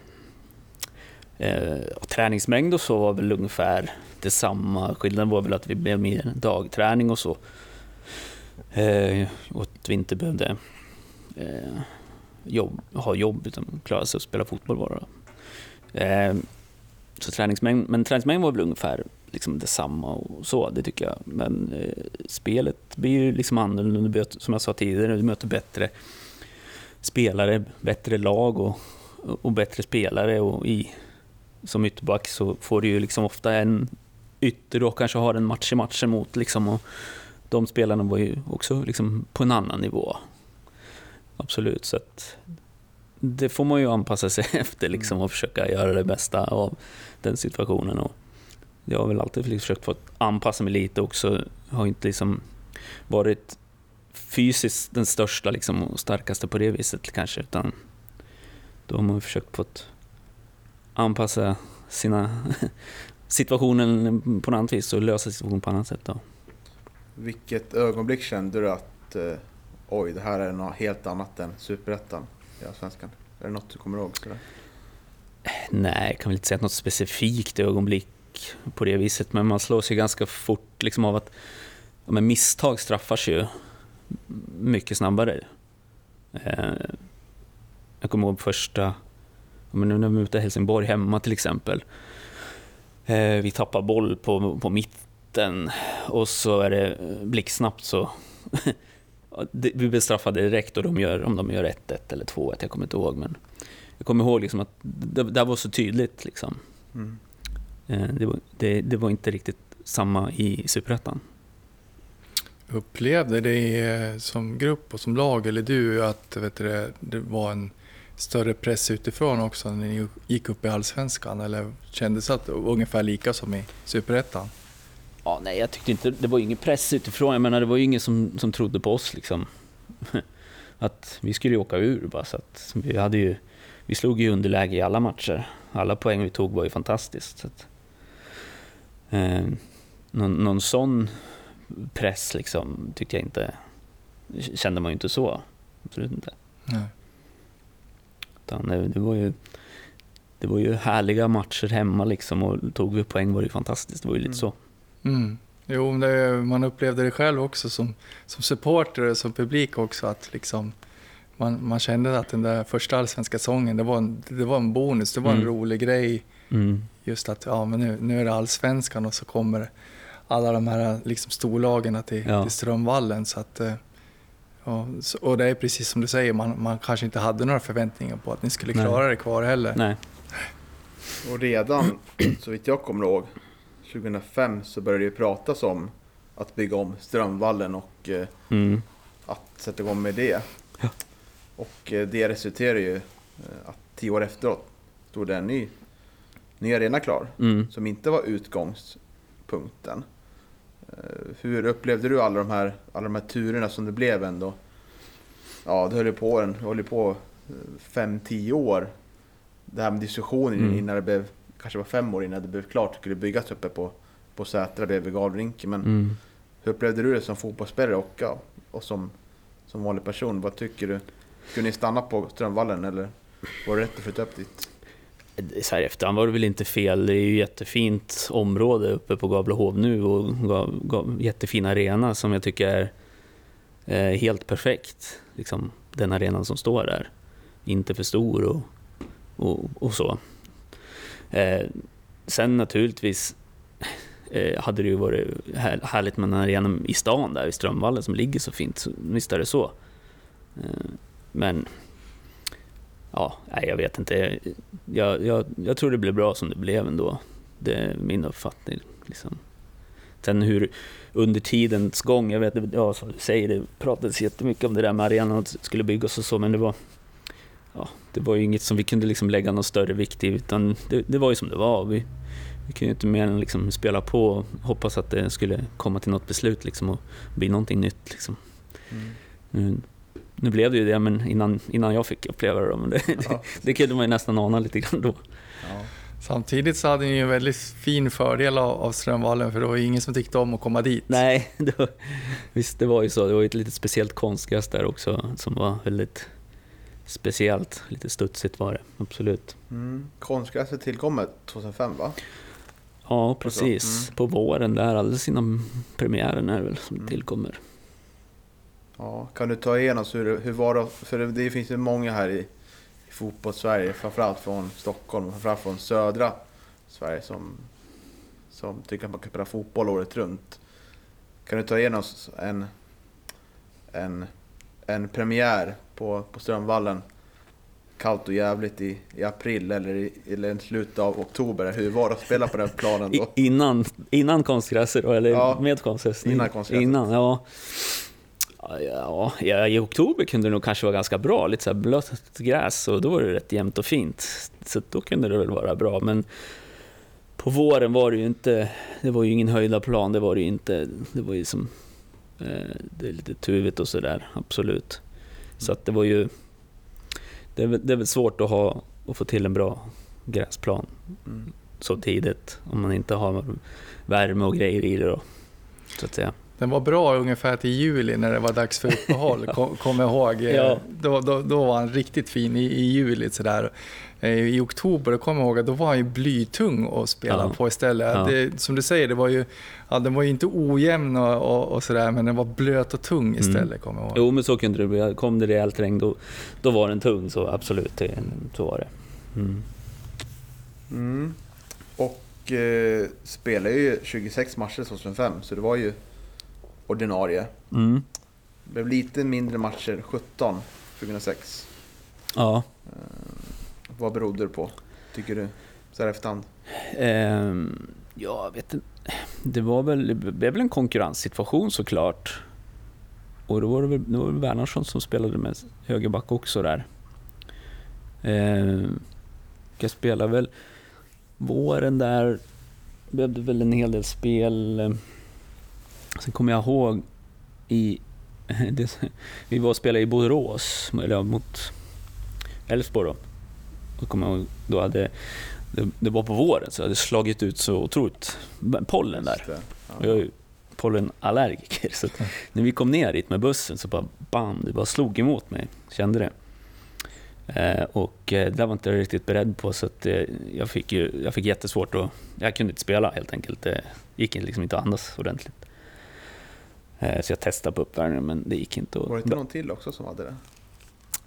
Eh, träningsmängd och så var väl ungefär detsamma. Skillnaden var väl att vi blev mer dagträning och så. Eh, och att vi inte behövde eh, jobb, ha jobb utan klara sig och spela fotboll bara. Eh, så träningsmängd, men träningsmängd var väl ungefär liksom detsamma och så, det tycker jag. Men eh, spelet blir ju liksom annorlunda, som jag sa tidigare, du möter bättre spelare, bättre lag och, och bättre spelare. Och i, som ytterback så får du ju liksom ofta en ytter och kanske har en match i matchen mot. Liksom, och de spelarna var ju också liksom på en annan nivå. Absolut, så att det får man ju anpassa sig efter liksom, och försöka göra det bästa av den situationen. Och jag har väl alltid försökt få anpassa mig lite också. Har inte liksom varit fysiskt den största liksom, och starkaste på det viset kanske, utan då har man försökt få anpassa sina situationen på något annat vis och lösa situationen på annat sätt. Då. Vilket ögonblick kände du att eh, oj, det här är något helt annat än Superettan i Allsvenskan? Är det något du kommer ihåg? Sådär? Nej, jag kan väl inte säga något specifikt ögonblick på det viset, men man slås ju ganska fort liksom av att ja, misstag straffas ju mycket snabbare. Eh, jag kommer ihåg första, men nu när vi mötte Helsingborg hemma till exempel. Eh, vi tappar boll på, på mitten och så är det blixtsnabbt så vi blir straffade direkt och de gör, om de gör 1-1 eller 2-1, jag kommer inte ihåg. Men jag kommer ihåg liksom att det, det var så tydligt. Liksom. Mm. Eh, Det, var, det, det var inte riktigt samma i Superettan. Upplevde det eh, som grupp och som lag, eller du, att vet du, det, var en större press utifrån också när ni gick upp i Allsvenskan? Eller kändes det att det var ungefär lika som i Superettan? Ja, nej, jag tyckte inte, det var ju ingen press utifrån. Jag menar, det var ju ingen som, som trodde på oss. Liksom. Att vi skulle ju åka ur bara. Så att vi, hade ju, vi slog ju underläge i alla matcher. Alla poäng vi tog var ju fantastiskt. Så att, eh, någon, någon sån press liksom, tyckte jag inte, kände man ju inte så. Absolut inte. Nej. Utan det, det, var ju, det var ju härliga matcher hemma liksom och tog vi poäng var det ju fantastiskt. Det var ju lite Mm. så. Mm. Jo, det, man upplevde det själv också som, som supporter och som publik också. Att liksom, man, man kände att den där första allsvenska säsongen, det var en, det var en bonus, det var en Mm. rolig grej. Mm. Just att ja, men nu, nu är det allsvenskan och så kommer alla de här liksom, storlagen till, Ja. till Strömvallen. Så att, eh, ja, så- och det är precis som du säger, man, man kanske inte hade några förväntningar på att ni skulle Nej. klara det kvar heller. Nej. Och redan, så vitt jag kommer ihåg, 2005 så började det ju pratas om att bygga om Strömvallen och eh, Mm. att sätta igång med det. Ja. Och eh, det resulterade ju eh, att tio år efteråt stod det en ny, ny arena klar. Mm. Som inte var utgångspunkten. Eh, Hur upplevde du alla de här, alla de här turerna som det blev ändå? Ja, det höll ju på, en, höll på eh, fem, tio år. Det här med diskussionen Mm. innan det blev, kanske var fem år innan det blev klart, det skulle byggas uppe på, på Sätra bredvid Gavlerinken. Men Mm. hur upplevde du det som fotbollsspelare och, ja, och som, som vanlig person? Vad tycker du? Skulle ni stanna på Strömvallen eller var det rätt att flytta upp dit? Så här i efterhand var det väl inte fel. Det är ju jättefint område uppe på Gavlehov nu och jättefin arena som jag tycker är eh, helt perfekt. Liksom, den arenan som står där. Inte för stor och, och, och så. Eh, sen naturligtvis eh, hade det ju varit här, härligt med en arena i stan där i Strömvallen som ligger så fint. Så, visst är det så. Eh, men ja, nej, jag vet inte. Jag, jag, jag tror det blev bra som det blev ändå. Det är min uppfattning. Liksom. Sen hur under tidens gång, jag vet ja, som du säger, det pratades jättemycket om det där med arenan att det skulle byggas och så, men det var ja, det var ju inget som vi kunde liksom lägga någon större vikt i, utan det, det var ju som det var. Vi, vi kunde inte mer än liksom spela på och hoppas att det skulle komma till något beslut liksom och bli någonting nytt. Liksom. Mm. Nu, blev det ju det, men innan, innan jag fick uppleva det. Men det, Ja. det, det kunde man ju nästan ana lite grann då. Ja. Samtidigt så hade ni ju en väldigt fin fördel av, av Strömvallen för det var ju ingen som tyckte om att komma dit. Nej, det var, visst det var ju så. Det var ju ett litet speciellt konstgräs där också som var väldigt speciellt. Lite studsigt var det, absolut. Mm. Konstgräset tillkommer 2005 va? Ja, precis. Mm. På våren där, alldeles innan premiären är det väl som Mm. tillkommer. Ja, kan du ta igenom oss hur, hur var det? För det, det finns ju många här i, i fotbollssverige, framförallt från Stockholm framförallt från södra Sverige som, som tycker att man kan spela fotboll året runt. Kan du ta igenom oss en, en, en premiär på, på Strömvallen? Kallt och jävligt i, i april eller i eller slutet av oktober. Hur var det att spela på den planen I, då? innan, innan konstgräset eller Ja, med konstgräs? innan konstgräset. Innan, ja. Ja, i oktober kunde det nog kanske vara ganska bra, lite så blött gräs och då var det rätt jämnt och fint. Så då kunde det väl vara bra, men på våren var det ju inte, det var ju ingen höjda plan, det var det ju inte. Det var ju som, eh, det är lite tuvigt och sådär, absolut. Så att det var ju, det är, väl- det är väl svårt att ha, att få till en bra gräsplan Mm. så tidigt om man inte har värme och grejer i det då, så att säga. Den var bra ungefär till juli när det var dags för uppehåll, kom, kom jag ihåg. Ja. Då, då, då var han riktigt fin i, i juli sådär. Eh, I oktober, då kommer jag ihåg att då var han ju blytung att spela Ja. på istället. Ja. Det, som du säger, det var ju, ja, den var ju inte ojämn och, och, och sådär, men den var blöt och tung istället, Mm. kommer jag ihåg. Jo, men så kunde det bli. Kom det rejält regn, då, då var den tung, så absolut, det, så var det. Mm. Mm. Och eh, spelade ju 26 matcher 2005, så det var ju ordinarie. Mm. Det blev lite mindre matcher 17 2006. Ja. Vad berodde det på, tycker du? Så här efterhand. Ehm, ja, jag vet inte. Det var väl, det blev väl en konkurrenssituation såklart. Och då var det väl, det var väl Wernersson som spelade med högerback också där. Ehm, jag spelade väl våren där, det väl en hel del spel. Sen kommer jag ihåg i, det, vi var och spelade i Borås, eller ja, mot Elfsborg då. Då kommer jag ihåg, då hade det, det var på våren så jag hade slagit ut så otroligt pollen där. Det. Och jag är ju pollenallergiker så när vi kom ner dit med bussen så bara bam, det bara slog emot mig. Kände det. Eh, och eh, det där var inte jag riktigt beredd på så att eh, jag fick ju, jag fick jättesvårt att, jag kunde inte spela helt enkelt. Det gick liksom inte att andas ordentligt. Eh, så jag testade på uppvärmningen men det gick inte. Var det inte någon till också som hade det?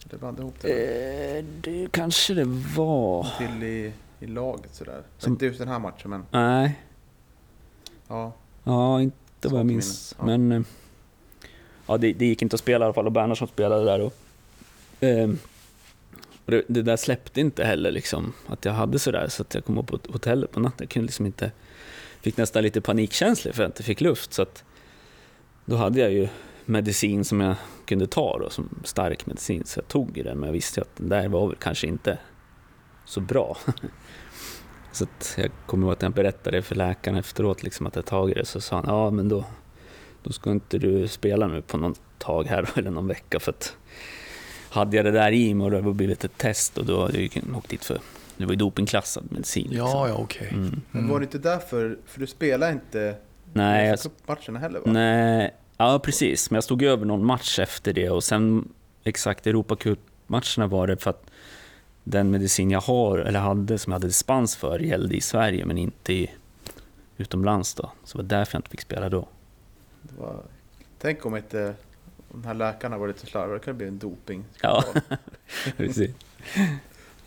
Det blandade ihop det. Eh, det kanske det var. Någon till i, i laget sådär. Som- Inte just den här matchen men Nej, ja. Ja, inte vad jag minns. ja. Men eh, ja, det, det gick inte att spela i alla fall och Bernhardsson spelade där. Och, eh, det, det där släppte inte heller liksom, att jag hade sådär så att jag kom upp på hotellet på natten. Jag kunde liksom inte, fick nästan lite panikkänslor för att jag inte fick luft. Så att, då hade jag ju medicin som jag kunde ta då, som stark medicin. Så jag tog ju den, men jag visste att den där var väl kanske inte så bra. Så att jag kommer ihåg att jag berättade för läkaren efteråt liksom att jag tagit det, så sa han ja men då, då ska inte du spela nu på någon tag här eller någon vecka för att hade jag det där i mig och det hade blivit ett test och då hade jag ju åkt dit för det var ju dopingklassad medicin. liksom. Ja, ja, okej. Mm. Men var det inte därför, för du spelar inte Nej, jag, matcherna heller va? nej, ja precis, men jag stod över någon match efter det och sen exakt Europacup-matcherna var det för att den medicin jag har, eller hade, som jag hade dispens för gällde i Sverige men inte i, utomlands då. Så det var därför jag inte fick spela då. Det var, tänk om inte om de här läkarna var lite slarviga, det kunde bli en doping. Ja, precis.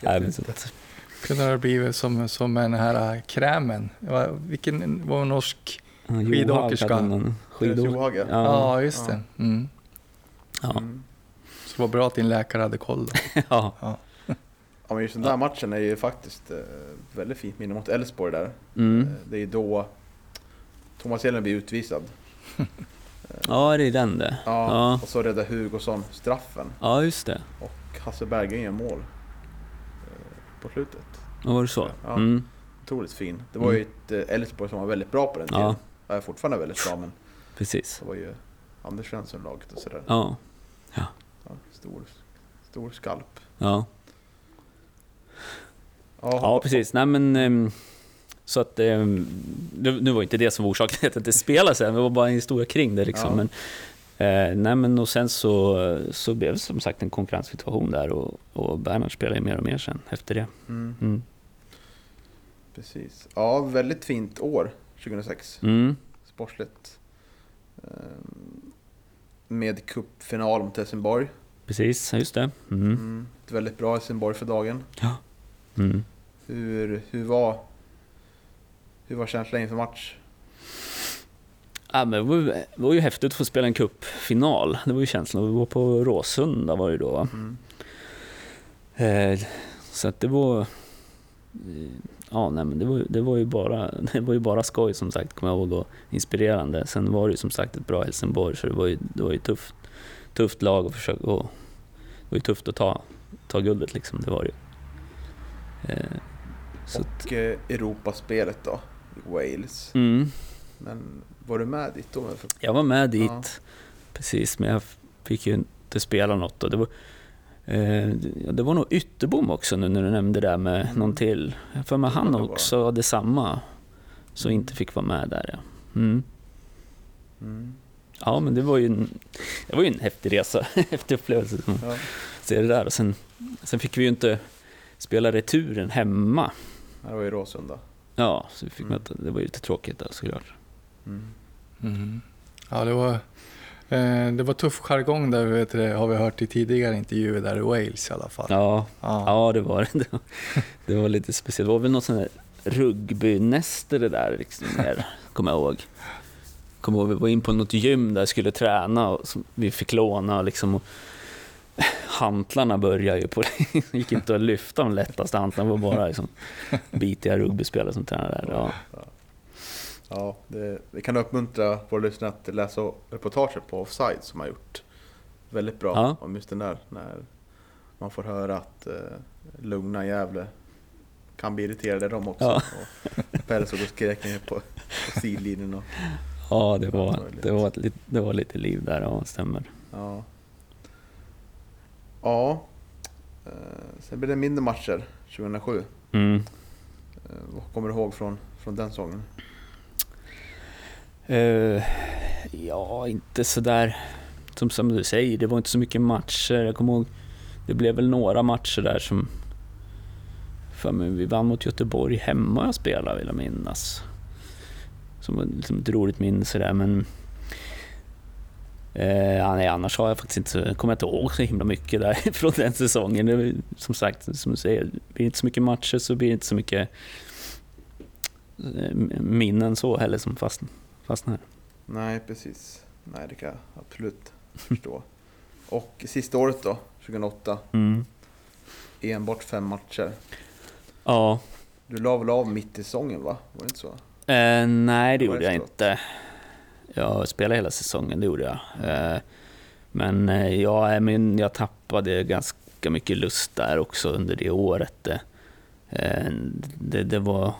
Nej, men Kunde det ha blivit som, som den här krämen. Vilken var norsk? Ja, Johan Skidåkerska. hade någon Therese skidåk- ja. Ja, Ja, just det. Mm. ja, Mm. Så det var bra att din läkare hade koll. Då. ja, Ja men just den där matchen är ju faktiskt eh, väldigt fint minne mot Elfsborg där. mm. Eh, Det är då Thomas Hjelm blir utvisad. ja, det är den det. Ja, Ja. Och så räddar Hugosson straffen. Ja, just det. Och Hasse Berggren gör mål eh, på slutet. Ja, var det så? Ja. Mm. Otroligt fin. Det var ju ett eh, Elfsborg som var väldigt bra på den tiden. Ja, Ja. Är fortfarande väldigt bra men precis. det var ju Anders Svensson-laget och sådär. Ja, Ja, stor, stor skalp. ja. Ja, Ja, precis. Nej, men... ehm, Så att... ehm, Nu, var inte det som var orsaken till att det inte spelades än, det var bara en historia kring det liksom. Ja. Men, eh, nej, men och sen så, så blev det som sagt en konkurrenssituation där och, och Bernhard spelade mer och mer sen efter det. Mm, Mm. precis. Ja, väldigt fint år 2006. Mm. Sportsligt. Ehm, Med cupfinal mot Helsingborg. Precis, just det. Mm. Mm. Ett väldigt bra Helsingborg för dagen. Mm. Hur, hur, var, hur var känslan inför match? Ja, men det, var, ju- det var ju häftigt att få spela en cupfinal. Det var ju känslan. Vi var på Råsunda var det ju då. va? Mm. Eh, så att det var... Ja, nej, men det var, det, var ju bara, det var ju bara skoj som sagt, kommer jag ihåg, och inspirerande. Sen var det ju som sagt ett bra Helsingborg, så det var ju, det var ju tufft, tufft lag att försöka... Och, det var ju tufft att ta, ta guldet liksom, det var det ju. Eh, så Och eh, Europaspelet då, i Wales. mm, Men var du med dit då? Jag var med dit, Ja. precis, men jag fick ju inte spela något. Och det, var, det var nog Ytterbom också nu när du nämnde det med Mm. någon till. Jag för mig han det också hade samma, så inte fick vara med där. Ja. Mm. Mm. Ja, men det var ju en, det var ju en häftig resa, häftig upplevelse. Ja. Se det där. Och sen, sen fick vi ju inte spela returen hemma. Det var i Råsunda. Ja, så vi fick Mm. möta, det var ju lite tråkigt där såklart. Mm. Mm. Ja, det var, eh, det var tuff jargong där, vet du, har vi hört i tidigare intervjuer där i Wales i alla fall. Ja, Ja. ja det var det. Det var, det var lite speciellt. Det var väl något sånt där rugbynäste det där, liksom, där kommer jag ihåg. Kommer ihåg, vi var in på något gym där jag skulle träna och vi fick låna liksom. Och hantlarna började ju på. Det gick inte att lyfta de lättaste hantlarna, det var bara liksom, bitiga rugbyspelare som tränade där. Ja. Ja, det, vi kan uppmuntra våra lyssnare att läsa reportaget på Offside som har gjort väldigt bra Ja. om just den där. När man får höra att eh, lugna Gävle kan bli irriterade de också. Ja. Och Per såg och skrek ner på, på sidlinjen. Och, Ja, det var, det, var ett, det var lite liv där, ja, stämmer. ja. ja. Eh, sen blev det mindre matcher 2007. Mm. Eh, vad kommer du ihåg från, från den säsongen? Uh, ja, inte sådär som, som du säger, det var inte så mycket matcher. Jag kommer ihåg, det blev väl några matcher där som... För mig, vi vann mot Göteborg hemma jag spelade, vill jag minnas. Som var liksom ett roligt minne sådär, men... Eh, nej, annars har jag faktiskt inte, kommer jag inte ihåg så himla mycket där från den säsongen. Det, som sagt, som du säger, blir det inte så mycket matcher så blir det inte så mycket eh, minnen så heller som fastnar fastnar. Nej, precis. Nej, det kan jag absolut förstå. Och sista året då, 2008, Mm. enbart fem matcher. Ja. Du la väl av mitt i säsongen va? Var det inte så? Eh, nej, det gjorde jag inte. Jag spelade hela säsongen, det gjorde jag. Eh, men eh, jag, men jag tappade ganska mycket lust där också under det året. Eh, det, det var...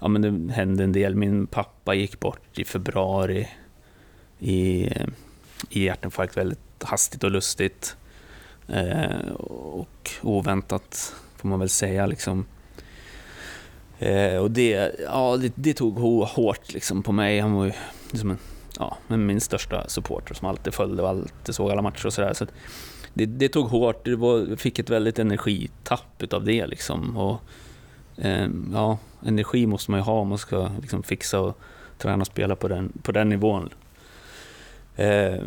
Ja, men det hände en del. Min pappa gick bort i februari i, eh, i hjärtinfarkt väldigt hastigt och lustigt. Eh, och oväntat, får man väl säga. Liksom. Eh, och det, ja, det, det tog hårt liksom på mig. Han var ju liksom en, ja, min största supporter som alltid följde och alltid såg alla matcher och sådär. Så att det, det tog hårt. Det var, jag fick ett väldigt energitapp utav det. Liksom. Och, eh, Ehm, ja, energi måste man ju ha om man ska liksom, fixa och träna och spela på den, på den nivån. Eh,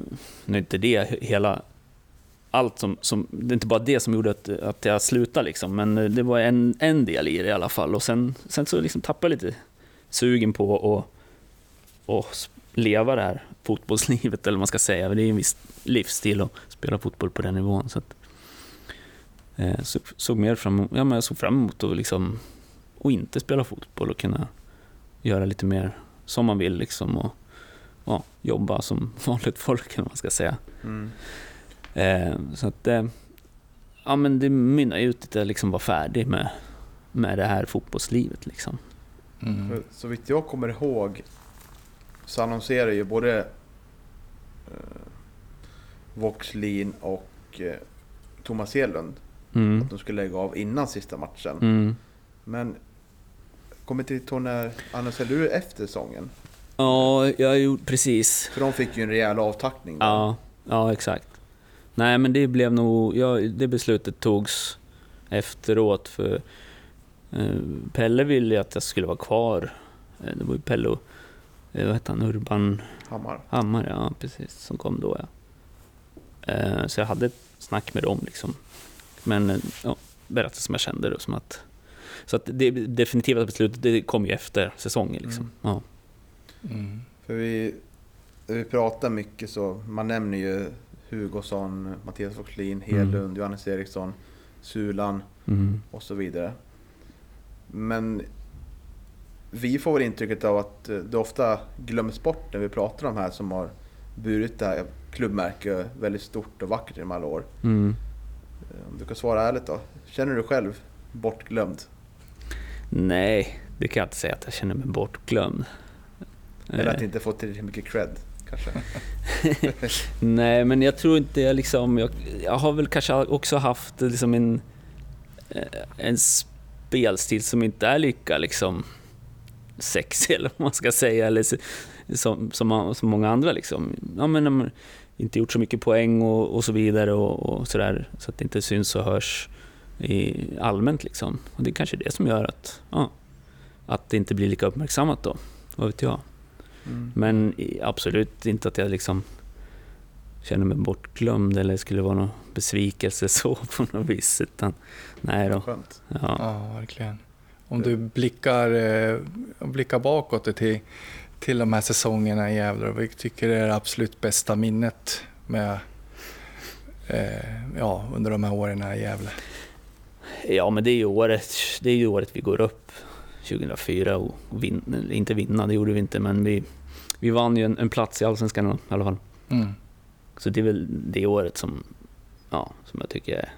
nu är inte det hela allt som, som, det är inte bara det som gjorde att, att jag slutade liksom, men eh, det var en, en del i det i alla fall. Och sen, sen så liksom tappade jag lite sugen på att och leva det här fotbollslivet, eller vad man ska säga. Det är en viss livsstil att spela fotboll på den nivån. Så att, eh, så, såg mer fram, ja, men jag såg fram emot att liksom, och inte spela fotboll och kunna göra lite mer som man vill liksom, och ja, jobba som vanligt folk, eller man ska säga. Mm. Eh, så att, eh, ja, men det mynnar ju ut att jag liksom var färdig med, med det här fotbollslivet. Liksom. Mm. För Så vitt jag kommer ihåg så annonserar ju både eh, Voxlin och eh, Thomas Hedlund Mm. att de skulle lägga av innan sista matchen. Mm. Men kommer inte ihåg när annonserade du efter säsongen? Ja, jag gjorde precis. För de fick ju en rejäl avtackning. Ja, ja exakt. Nej, men det blev nog... Ja, det beslutet togs efteråt för eh, Pelle ville ju att jag skulle vara kvar. Eh, det var ju Pelle och... Eh, vad hette han? Urban Hammar. Hammar, ja precis. Som kom då ja. Eh, så jag hade ett snack med dem liksom. Men eh, ja, berättade som jag kände det. Som att, så att det definitiva beslutet det kom ju efter säsongen liksom. Mm. Ja. Mm. För vi, vi pratar mycket så, man nämner ju Hugosson, Mattias Voxlin, Hedlund, Johannes Eriksson, Sulan Mm. och så vidare. Men vi får väl intrycket av att det ofta glöms bort när vi pratar om de här som har burit det här klubbmärket väldigt stort och vackert genom alla år. Mm. Om du kan svara ärligt då, känner du dig själv bortglömd? Nej, det kan jag inte säga att jag känner mig bortglömd. Eller att Eh, inte få tillräckligt mycket cred kanske? Nej, men jag tror inte jag liksom... Jag, jag har väl kanske också haft liksom en, eh, en spelstil som inte är lika liksom sexig, eller vad man ska säga, eller som, som, som många andra. Liksom. Ja, men, inte gjort så mycket poäng och, och så vidare, och, och så, där, så att det inte syns och hörs i, allmänt. Liksom. Och det är kanske det som gör att, ja, att det inte blir lika uppmärksammat då. Vad vet jag. Mm. Men absolut inte att jag liksom känner mig bortglömd eller skulle vara någon besvikelse så på något vis. Utan, nej då. Skönt. Ja. Ja, verkligen. Om du blickar, eh, blickar bakåt till, till de här säsongerna i Gävle, vad tycker du är det absolut bästa minnet med, eh, ja, under de här åren i Gävle? Ja, men det är ju året, det är ju året vi går upp 2004 och vin, inte vinna, det gjorde vi inte, men vi, vi vann ju en, en plats i Allsvenskan i alla fall. Mm. Så det är väl det året som, ja, som jag tycker är,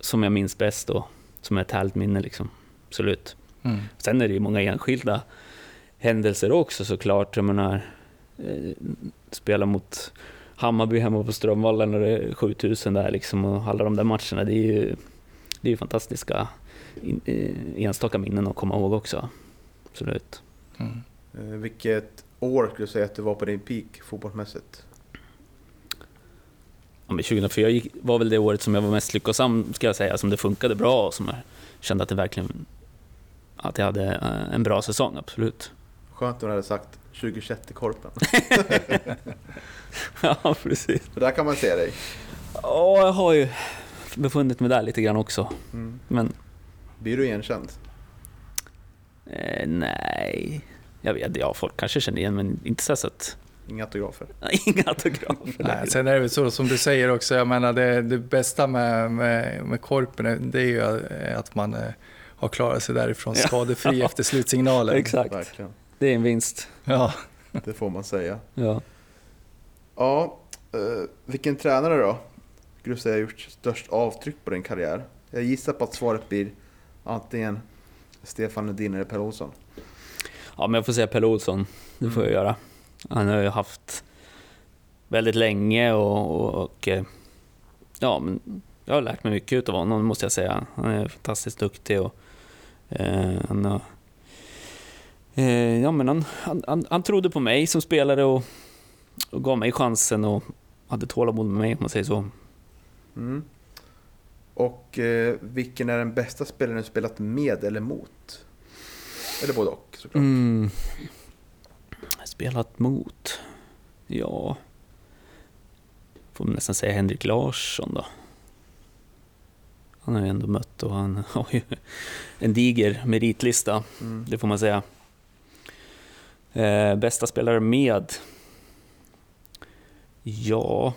som jag minns bäst och som är ett härligt minne liksom. Absolut. Mm. Sen är det ju många enskilda händelser också såklart. Jag menar, eh, spela mot Hammarby hemma på Strömvallen och det är 7000 där liksom och alla de där matcherna. Det är ju, det är ju fantastiska eh, enstaka minnen att komma ihåg också. Absolut. Mm. Eh, Vilket år skulle du säga att du var på din peak fotbollsmässigt? Ja, men 2004 gick, var väl det året som jag var mest lyckosam, ska jag säga, som det funkade bra och som jag kände att det verkligen att jag hade eh, en bra säsong, absolut. Skönt om du hade sagt 2021 i Korpen. ja, precis. För där kan man se dig. Ja, jag har ju befunnit mig där lite grann också. Mm. Men Blir du igenkänd? eh, nej, jag vet, ja, folk kanske känner igen men inte så att... Inga autografer? Inga autografer. Nej, sen är det väl så som du säger också, jag menar det, det bästa med, med, med Korpen är- det är ju eh, att man eh, har klarat sig därifrån Ja. skadefri efter slutsignalen. Exakt, Verkligen. det är en vinst. Ja. Det får man säga. Ja. Ja, eh, vilken tränare då? Skulle säga gjort störst avtryck på din karriär? Jag gissar på att svaret blir antingen Stefan Nordin eller Per Olsson. ja, men jag får säga Pelle Olsson, det får jag göra. Han har ju haft väldigt länge och, och, och eh, ja, men jag har lärt mig mycket av honom måste jag säga. Han är fantastiskt duktig och eh, han har eh, ja, men han, han, han, han trodde på mig som spelare och, och gav mig chansen och hade tålamod med mig om man säger så. Mm. Och eh, vilken är den bästa spelaren du spelat med eller mot? Eller både och såklart. Mm. Spelat mot? Ja... Får man nästan säga Henrik Larsson då. Han har ju ändå mött och han har ju en diger meritlista, Mm. det får man säga. Eh, bästa spelare med? Ja...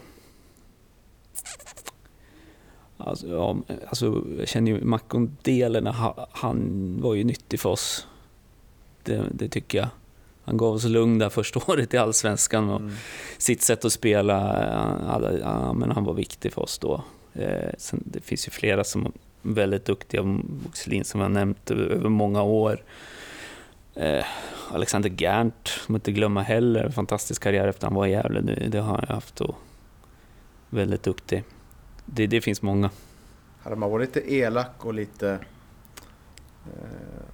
Alltså, ja, alltså jag känner ju Macondelen, ha- han var ju nyttig för oss. Det, det tycker jag. Han gav oss lugn där första året i Allsvenskan och Mm. sitt sätt att spela, ja, ja, men han var viktig för oss då. Eh, sen, det finns ju flera som är väldigt duktiga, Boxelin som jag nämnt över många år. Eh, Alexander Gerndt, som inte glömma heller, fantastisk karriär efter han var i Gävle. Det, det har jag haft och väldigt duktig. Det, det finns många. Hade man varit lite elak och lite eh,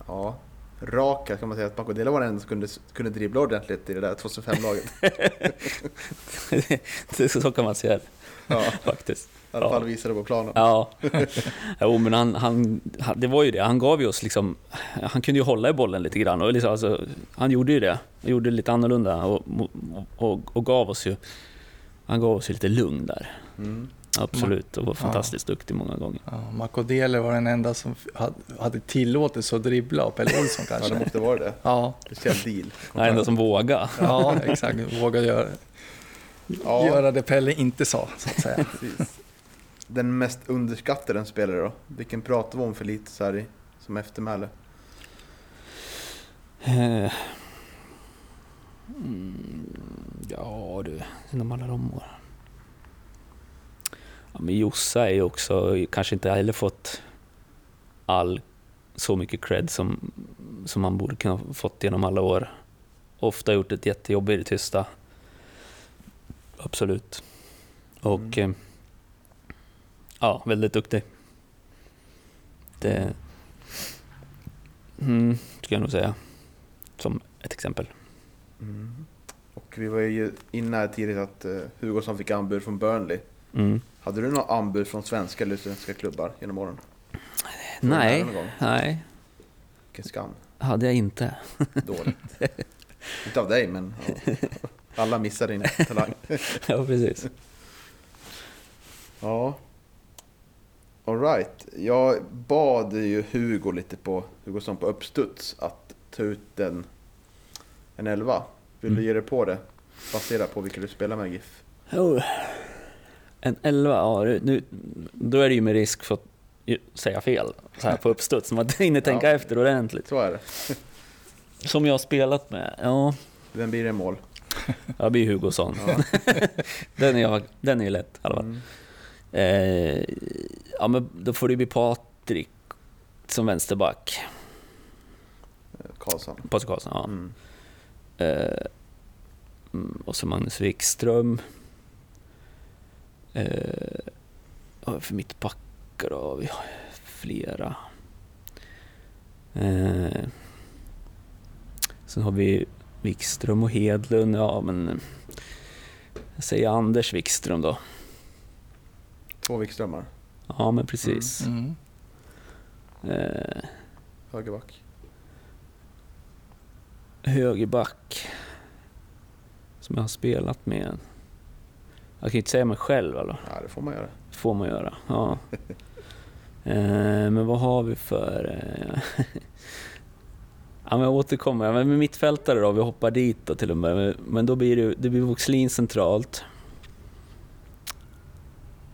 ja, raka kan man säga att Makodela var den enda som kunde, kunde dribbla ordentligt i det där 2005-laget. Det- så kan man säga det, Ja, faktiskt. I alla Ja. fall visade på planen. Ja, jo, men han, han, han, det var ju det. Han gav ju oss liksom, han kunde ju hålla i bollen lite grann. Och liksom, alltså, han gjorde ju det. Han gjorde det lite annorlunda och, och, och gav oss ju, han gav oss ju lite lugn där. Mm. Absolut, och var fantastiskt duktig många gånger. Ja, Makodele var den enda som hade- tillåtelse att dribbla och Pelle Olsson Ja, det kanske. måste vara det. Ja, Speciell deal. Den enda som vågade. ja exakt. Våga göra, Ja. göra det Pelle inte sa, så att säga. Precis. Den mest underskattade spelare då? Vilken pratar vi om för lite så här i, som eftermäle? Eh, Mm, ja du, inom alla de år. Ja, men Jossa är ju också, kanske inte heller fått all så mycket cred som, som man borde kunna fått genom alla år. Ofta gjort ett jättejobb i det tysta. Absolut. Och eh, ja, väldigt duktig. Det mm, skulle jag nog säga. Som ett exempel. Mm. Och vi var ju inne här tidigt att uh, Hugosson fick anbud från Burnley. Mm. Hade du några anbud från svenska eller svenska klubbar genom åren? Nej, någon gång? nej, Vilken skam. hade jag inte. Dåligt. Inte av dig, men ja. alla missar din talang. ja, precis. Ja. Alright. Jag bad ju Hugo lite på Hugosson på uppstuds att ta ut en, en elva. Vill du Mm. ge dig på det? Baserat på vilka du spelar med GIF. Oh. En 11, ja, nu, då är det ju med risk för att säga fel så här på uppstuds. Man hinner tänka Ja. efter ordentligt. Så är det. Som jag har spelat med, ja, Vem blir det mål? jag blir Hugosson. Ja. den, är jag, den är ju lätt i alla fall. Mm. Eh, ja, men då får det bli Patrik som vänsterback. Karlsson. Patrik Karlsson, ja. Mm. Eh, mm, och så Magnus Wikström. Eh, för mittbackar då, vi har flera. Eh, sen har vi Wikström och Hedlund, ja men jag säger Anders Wikström då. Två Wikströmmar. Ja men precis. Mm. Eh, Högerback. högerback som jag har spelat med. Jag kan ju inte säga mig själv eller? Ja, det får man göra. får man göra. Ja. Eh, men vad har vi för... Eh, ja, men jag återkommer. Ja, Men med mittfältare då, vi hoppar dit då till och med. Men- då blir det, det blir Voxlin centralt.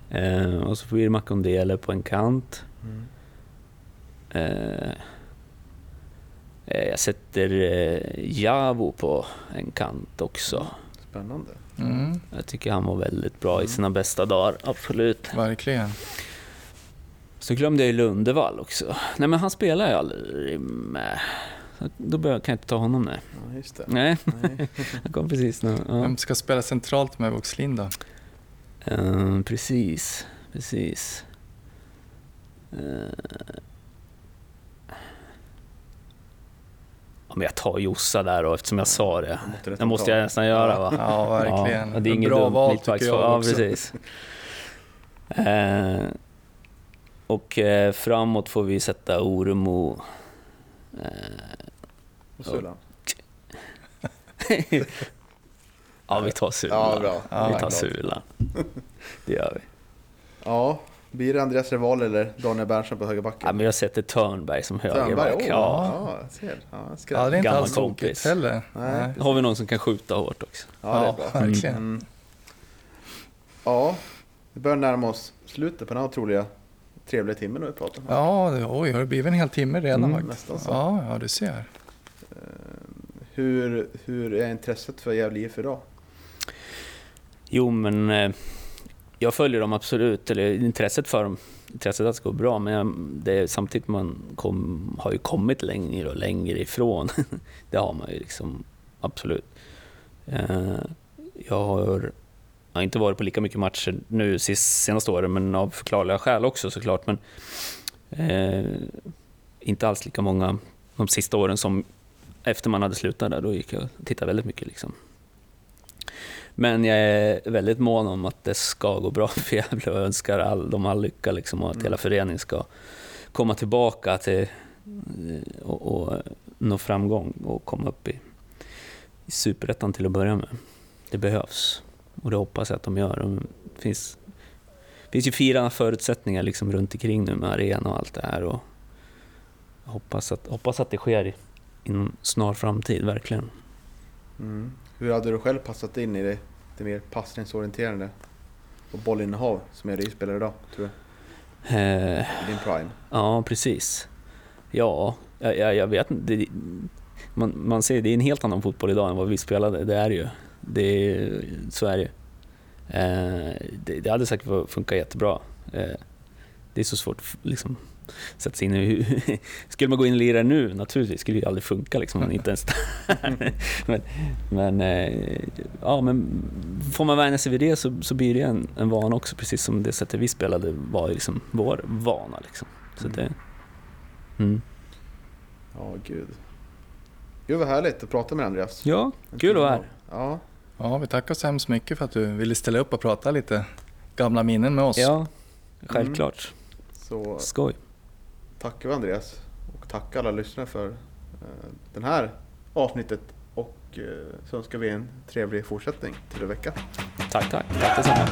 Eh, och så blir det Makondele på en kant. Mm. Eh, eh, jag sätter eh, Javo på en kant också. Spännande. Mm. Jag tycker han var väldigt bra i sina bästa dagar, absolut. Verkligen. Så glömde jag ju Lundevall också. Nej men han spelar ju aldrig med. Då kan jag inte ta honom nu. Ja, just det. Nej, Nej. han kom precis nu. Ja. Vem ska spela centralt med Voxlin då? Eh, precis, precis. Eh. Men jag tar Jossa där då eftersom jag sa det. Det måste jag nästan göra va? Ja, verkligen. Ja, det är inget bra dumt val tycker jag Ja, också. precis. Eh, och eh, framåt får vi sätta Oremo. Eh, Och Sulan. ja, vi tar Sula. Ja, bra. Ja, vi tar klart. Sula. Det gör vi. Ja, blir det Andreas Reval eller Daniel Berntsson på högerbacken? Ja, men jag sätter Törnberg som Törnberg, högerback. åh, Ja. ja, ser. Ja. Ja, det är inte Gammal alls tokigt kompis. heller. Nej. Har vi någon som kan skjuta hårt också. Ja, det är verkligen. Mm. Ja, vi börjar närma oss slutet på den här otroliga trevliga timmen nu vi pratar om. Ja, det- oj, har det blivit en hel timme redan Mm, faktiskt? nästan så. Ja, ja, du ser. Hur, hur är intresset för Gävle IF idag? Jo, men eh, jag följer dem absolut, eller intresset för dem, intresset att det ska gå bra, men jag, det är samtidigt man kom, har ju kommit längre och längre ifrån. det har man ju liksom, absolut. Eh, jag har, jag har inte varit på lika mycket matcher nu sist, senaste åren, men av förklarliga skäl också såklart. Men eh, inte alls lika många de sista åren som efter man hade slutat där, då gick jag och tittade väldigt mycket. Liksom. Men jag är väldigt mån om att det ska gå bra för Gävle och önskar all, dem all lycka liksom, och att hela föreningen ska komma tillbaka till, och, och nå framgång och komma upp i, i superettan till att börja med. Det behövs och det hoppas jag att de gör. Det finns, finns ju fina förutsättningar liksom runt omkring nu med arena och allt det här. Och jag hoppas att, hoppas att det sker inom snar framtid, verkligen. Mm. Hur hade du själv passat in i det, det mer passningsorienterade och bollinnehav som är det du spelar idag, tror du? Eh, din prime? ja, precis. Ja, jag, jag, vet inte. Man, man ser, det är en helt annan fotboll idag än vad vi spelade, det är ju. Det är, så är det ju. Eh, det, det hade säkert funkat jättebra. Eh, det är så svårt liksom, sätta sig in i hur... Skulle man gå in och lira nu, naturligtvis, skulle det aldrig funka liksom, man inte ens men, men, eh, ja, men får man vänja sig vid det så, så blir det en, en vana också, precis som det sättet vi spelade var liksom vår vana. Liksom. Så Mm. det, mm. Ja, gud. Gud vad härligt att prata med Andreas. Ja, kul att vara här. Ja, Ja, vi tackar så hemskt mycket för att du ville ställa upp och prata lite gamla minnen med oss. Ja, självklart. så Skoj tackar vi Andreas och tack alla lyssnare för eh, den det här avsnittet och eh, så önskar vi en trevlig fortsättning till en vecka. Tack, tack. Tack detsamma.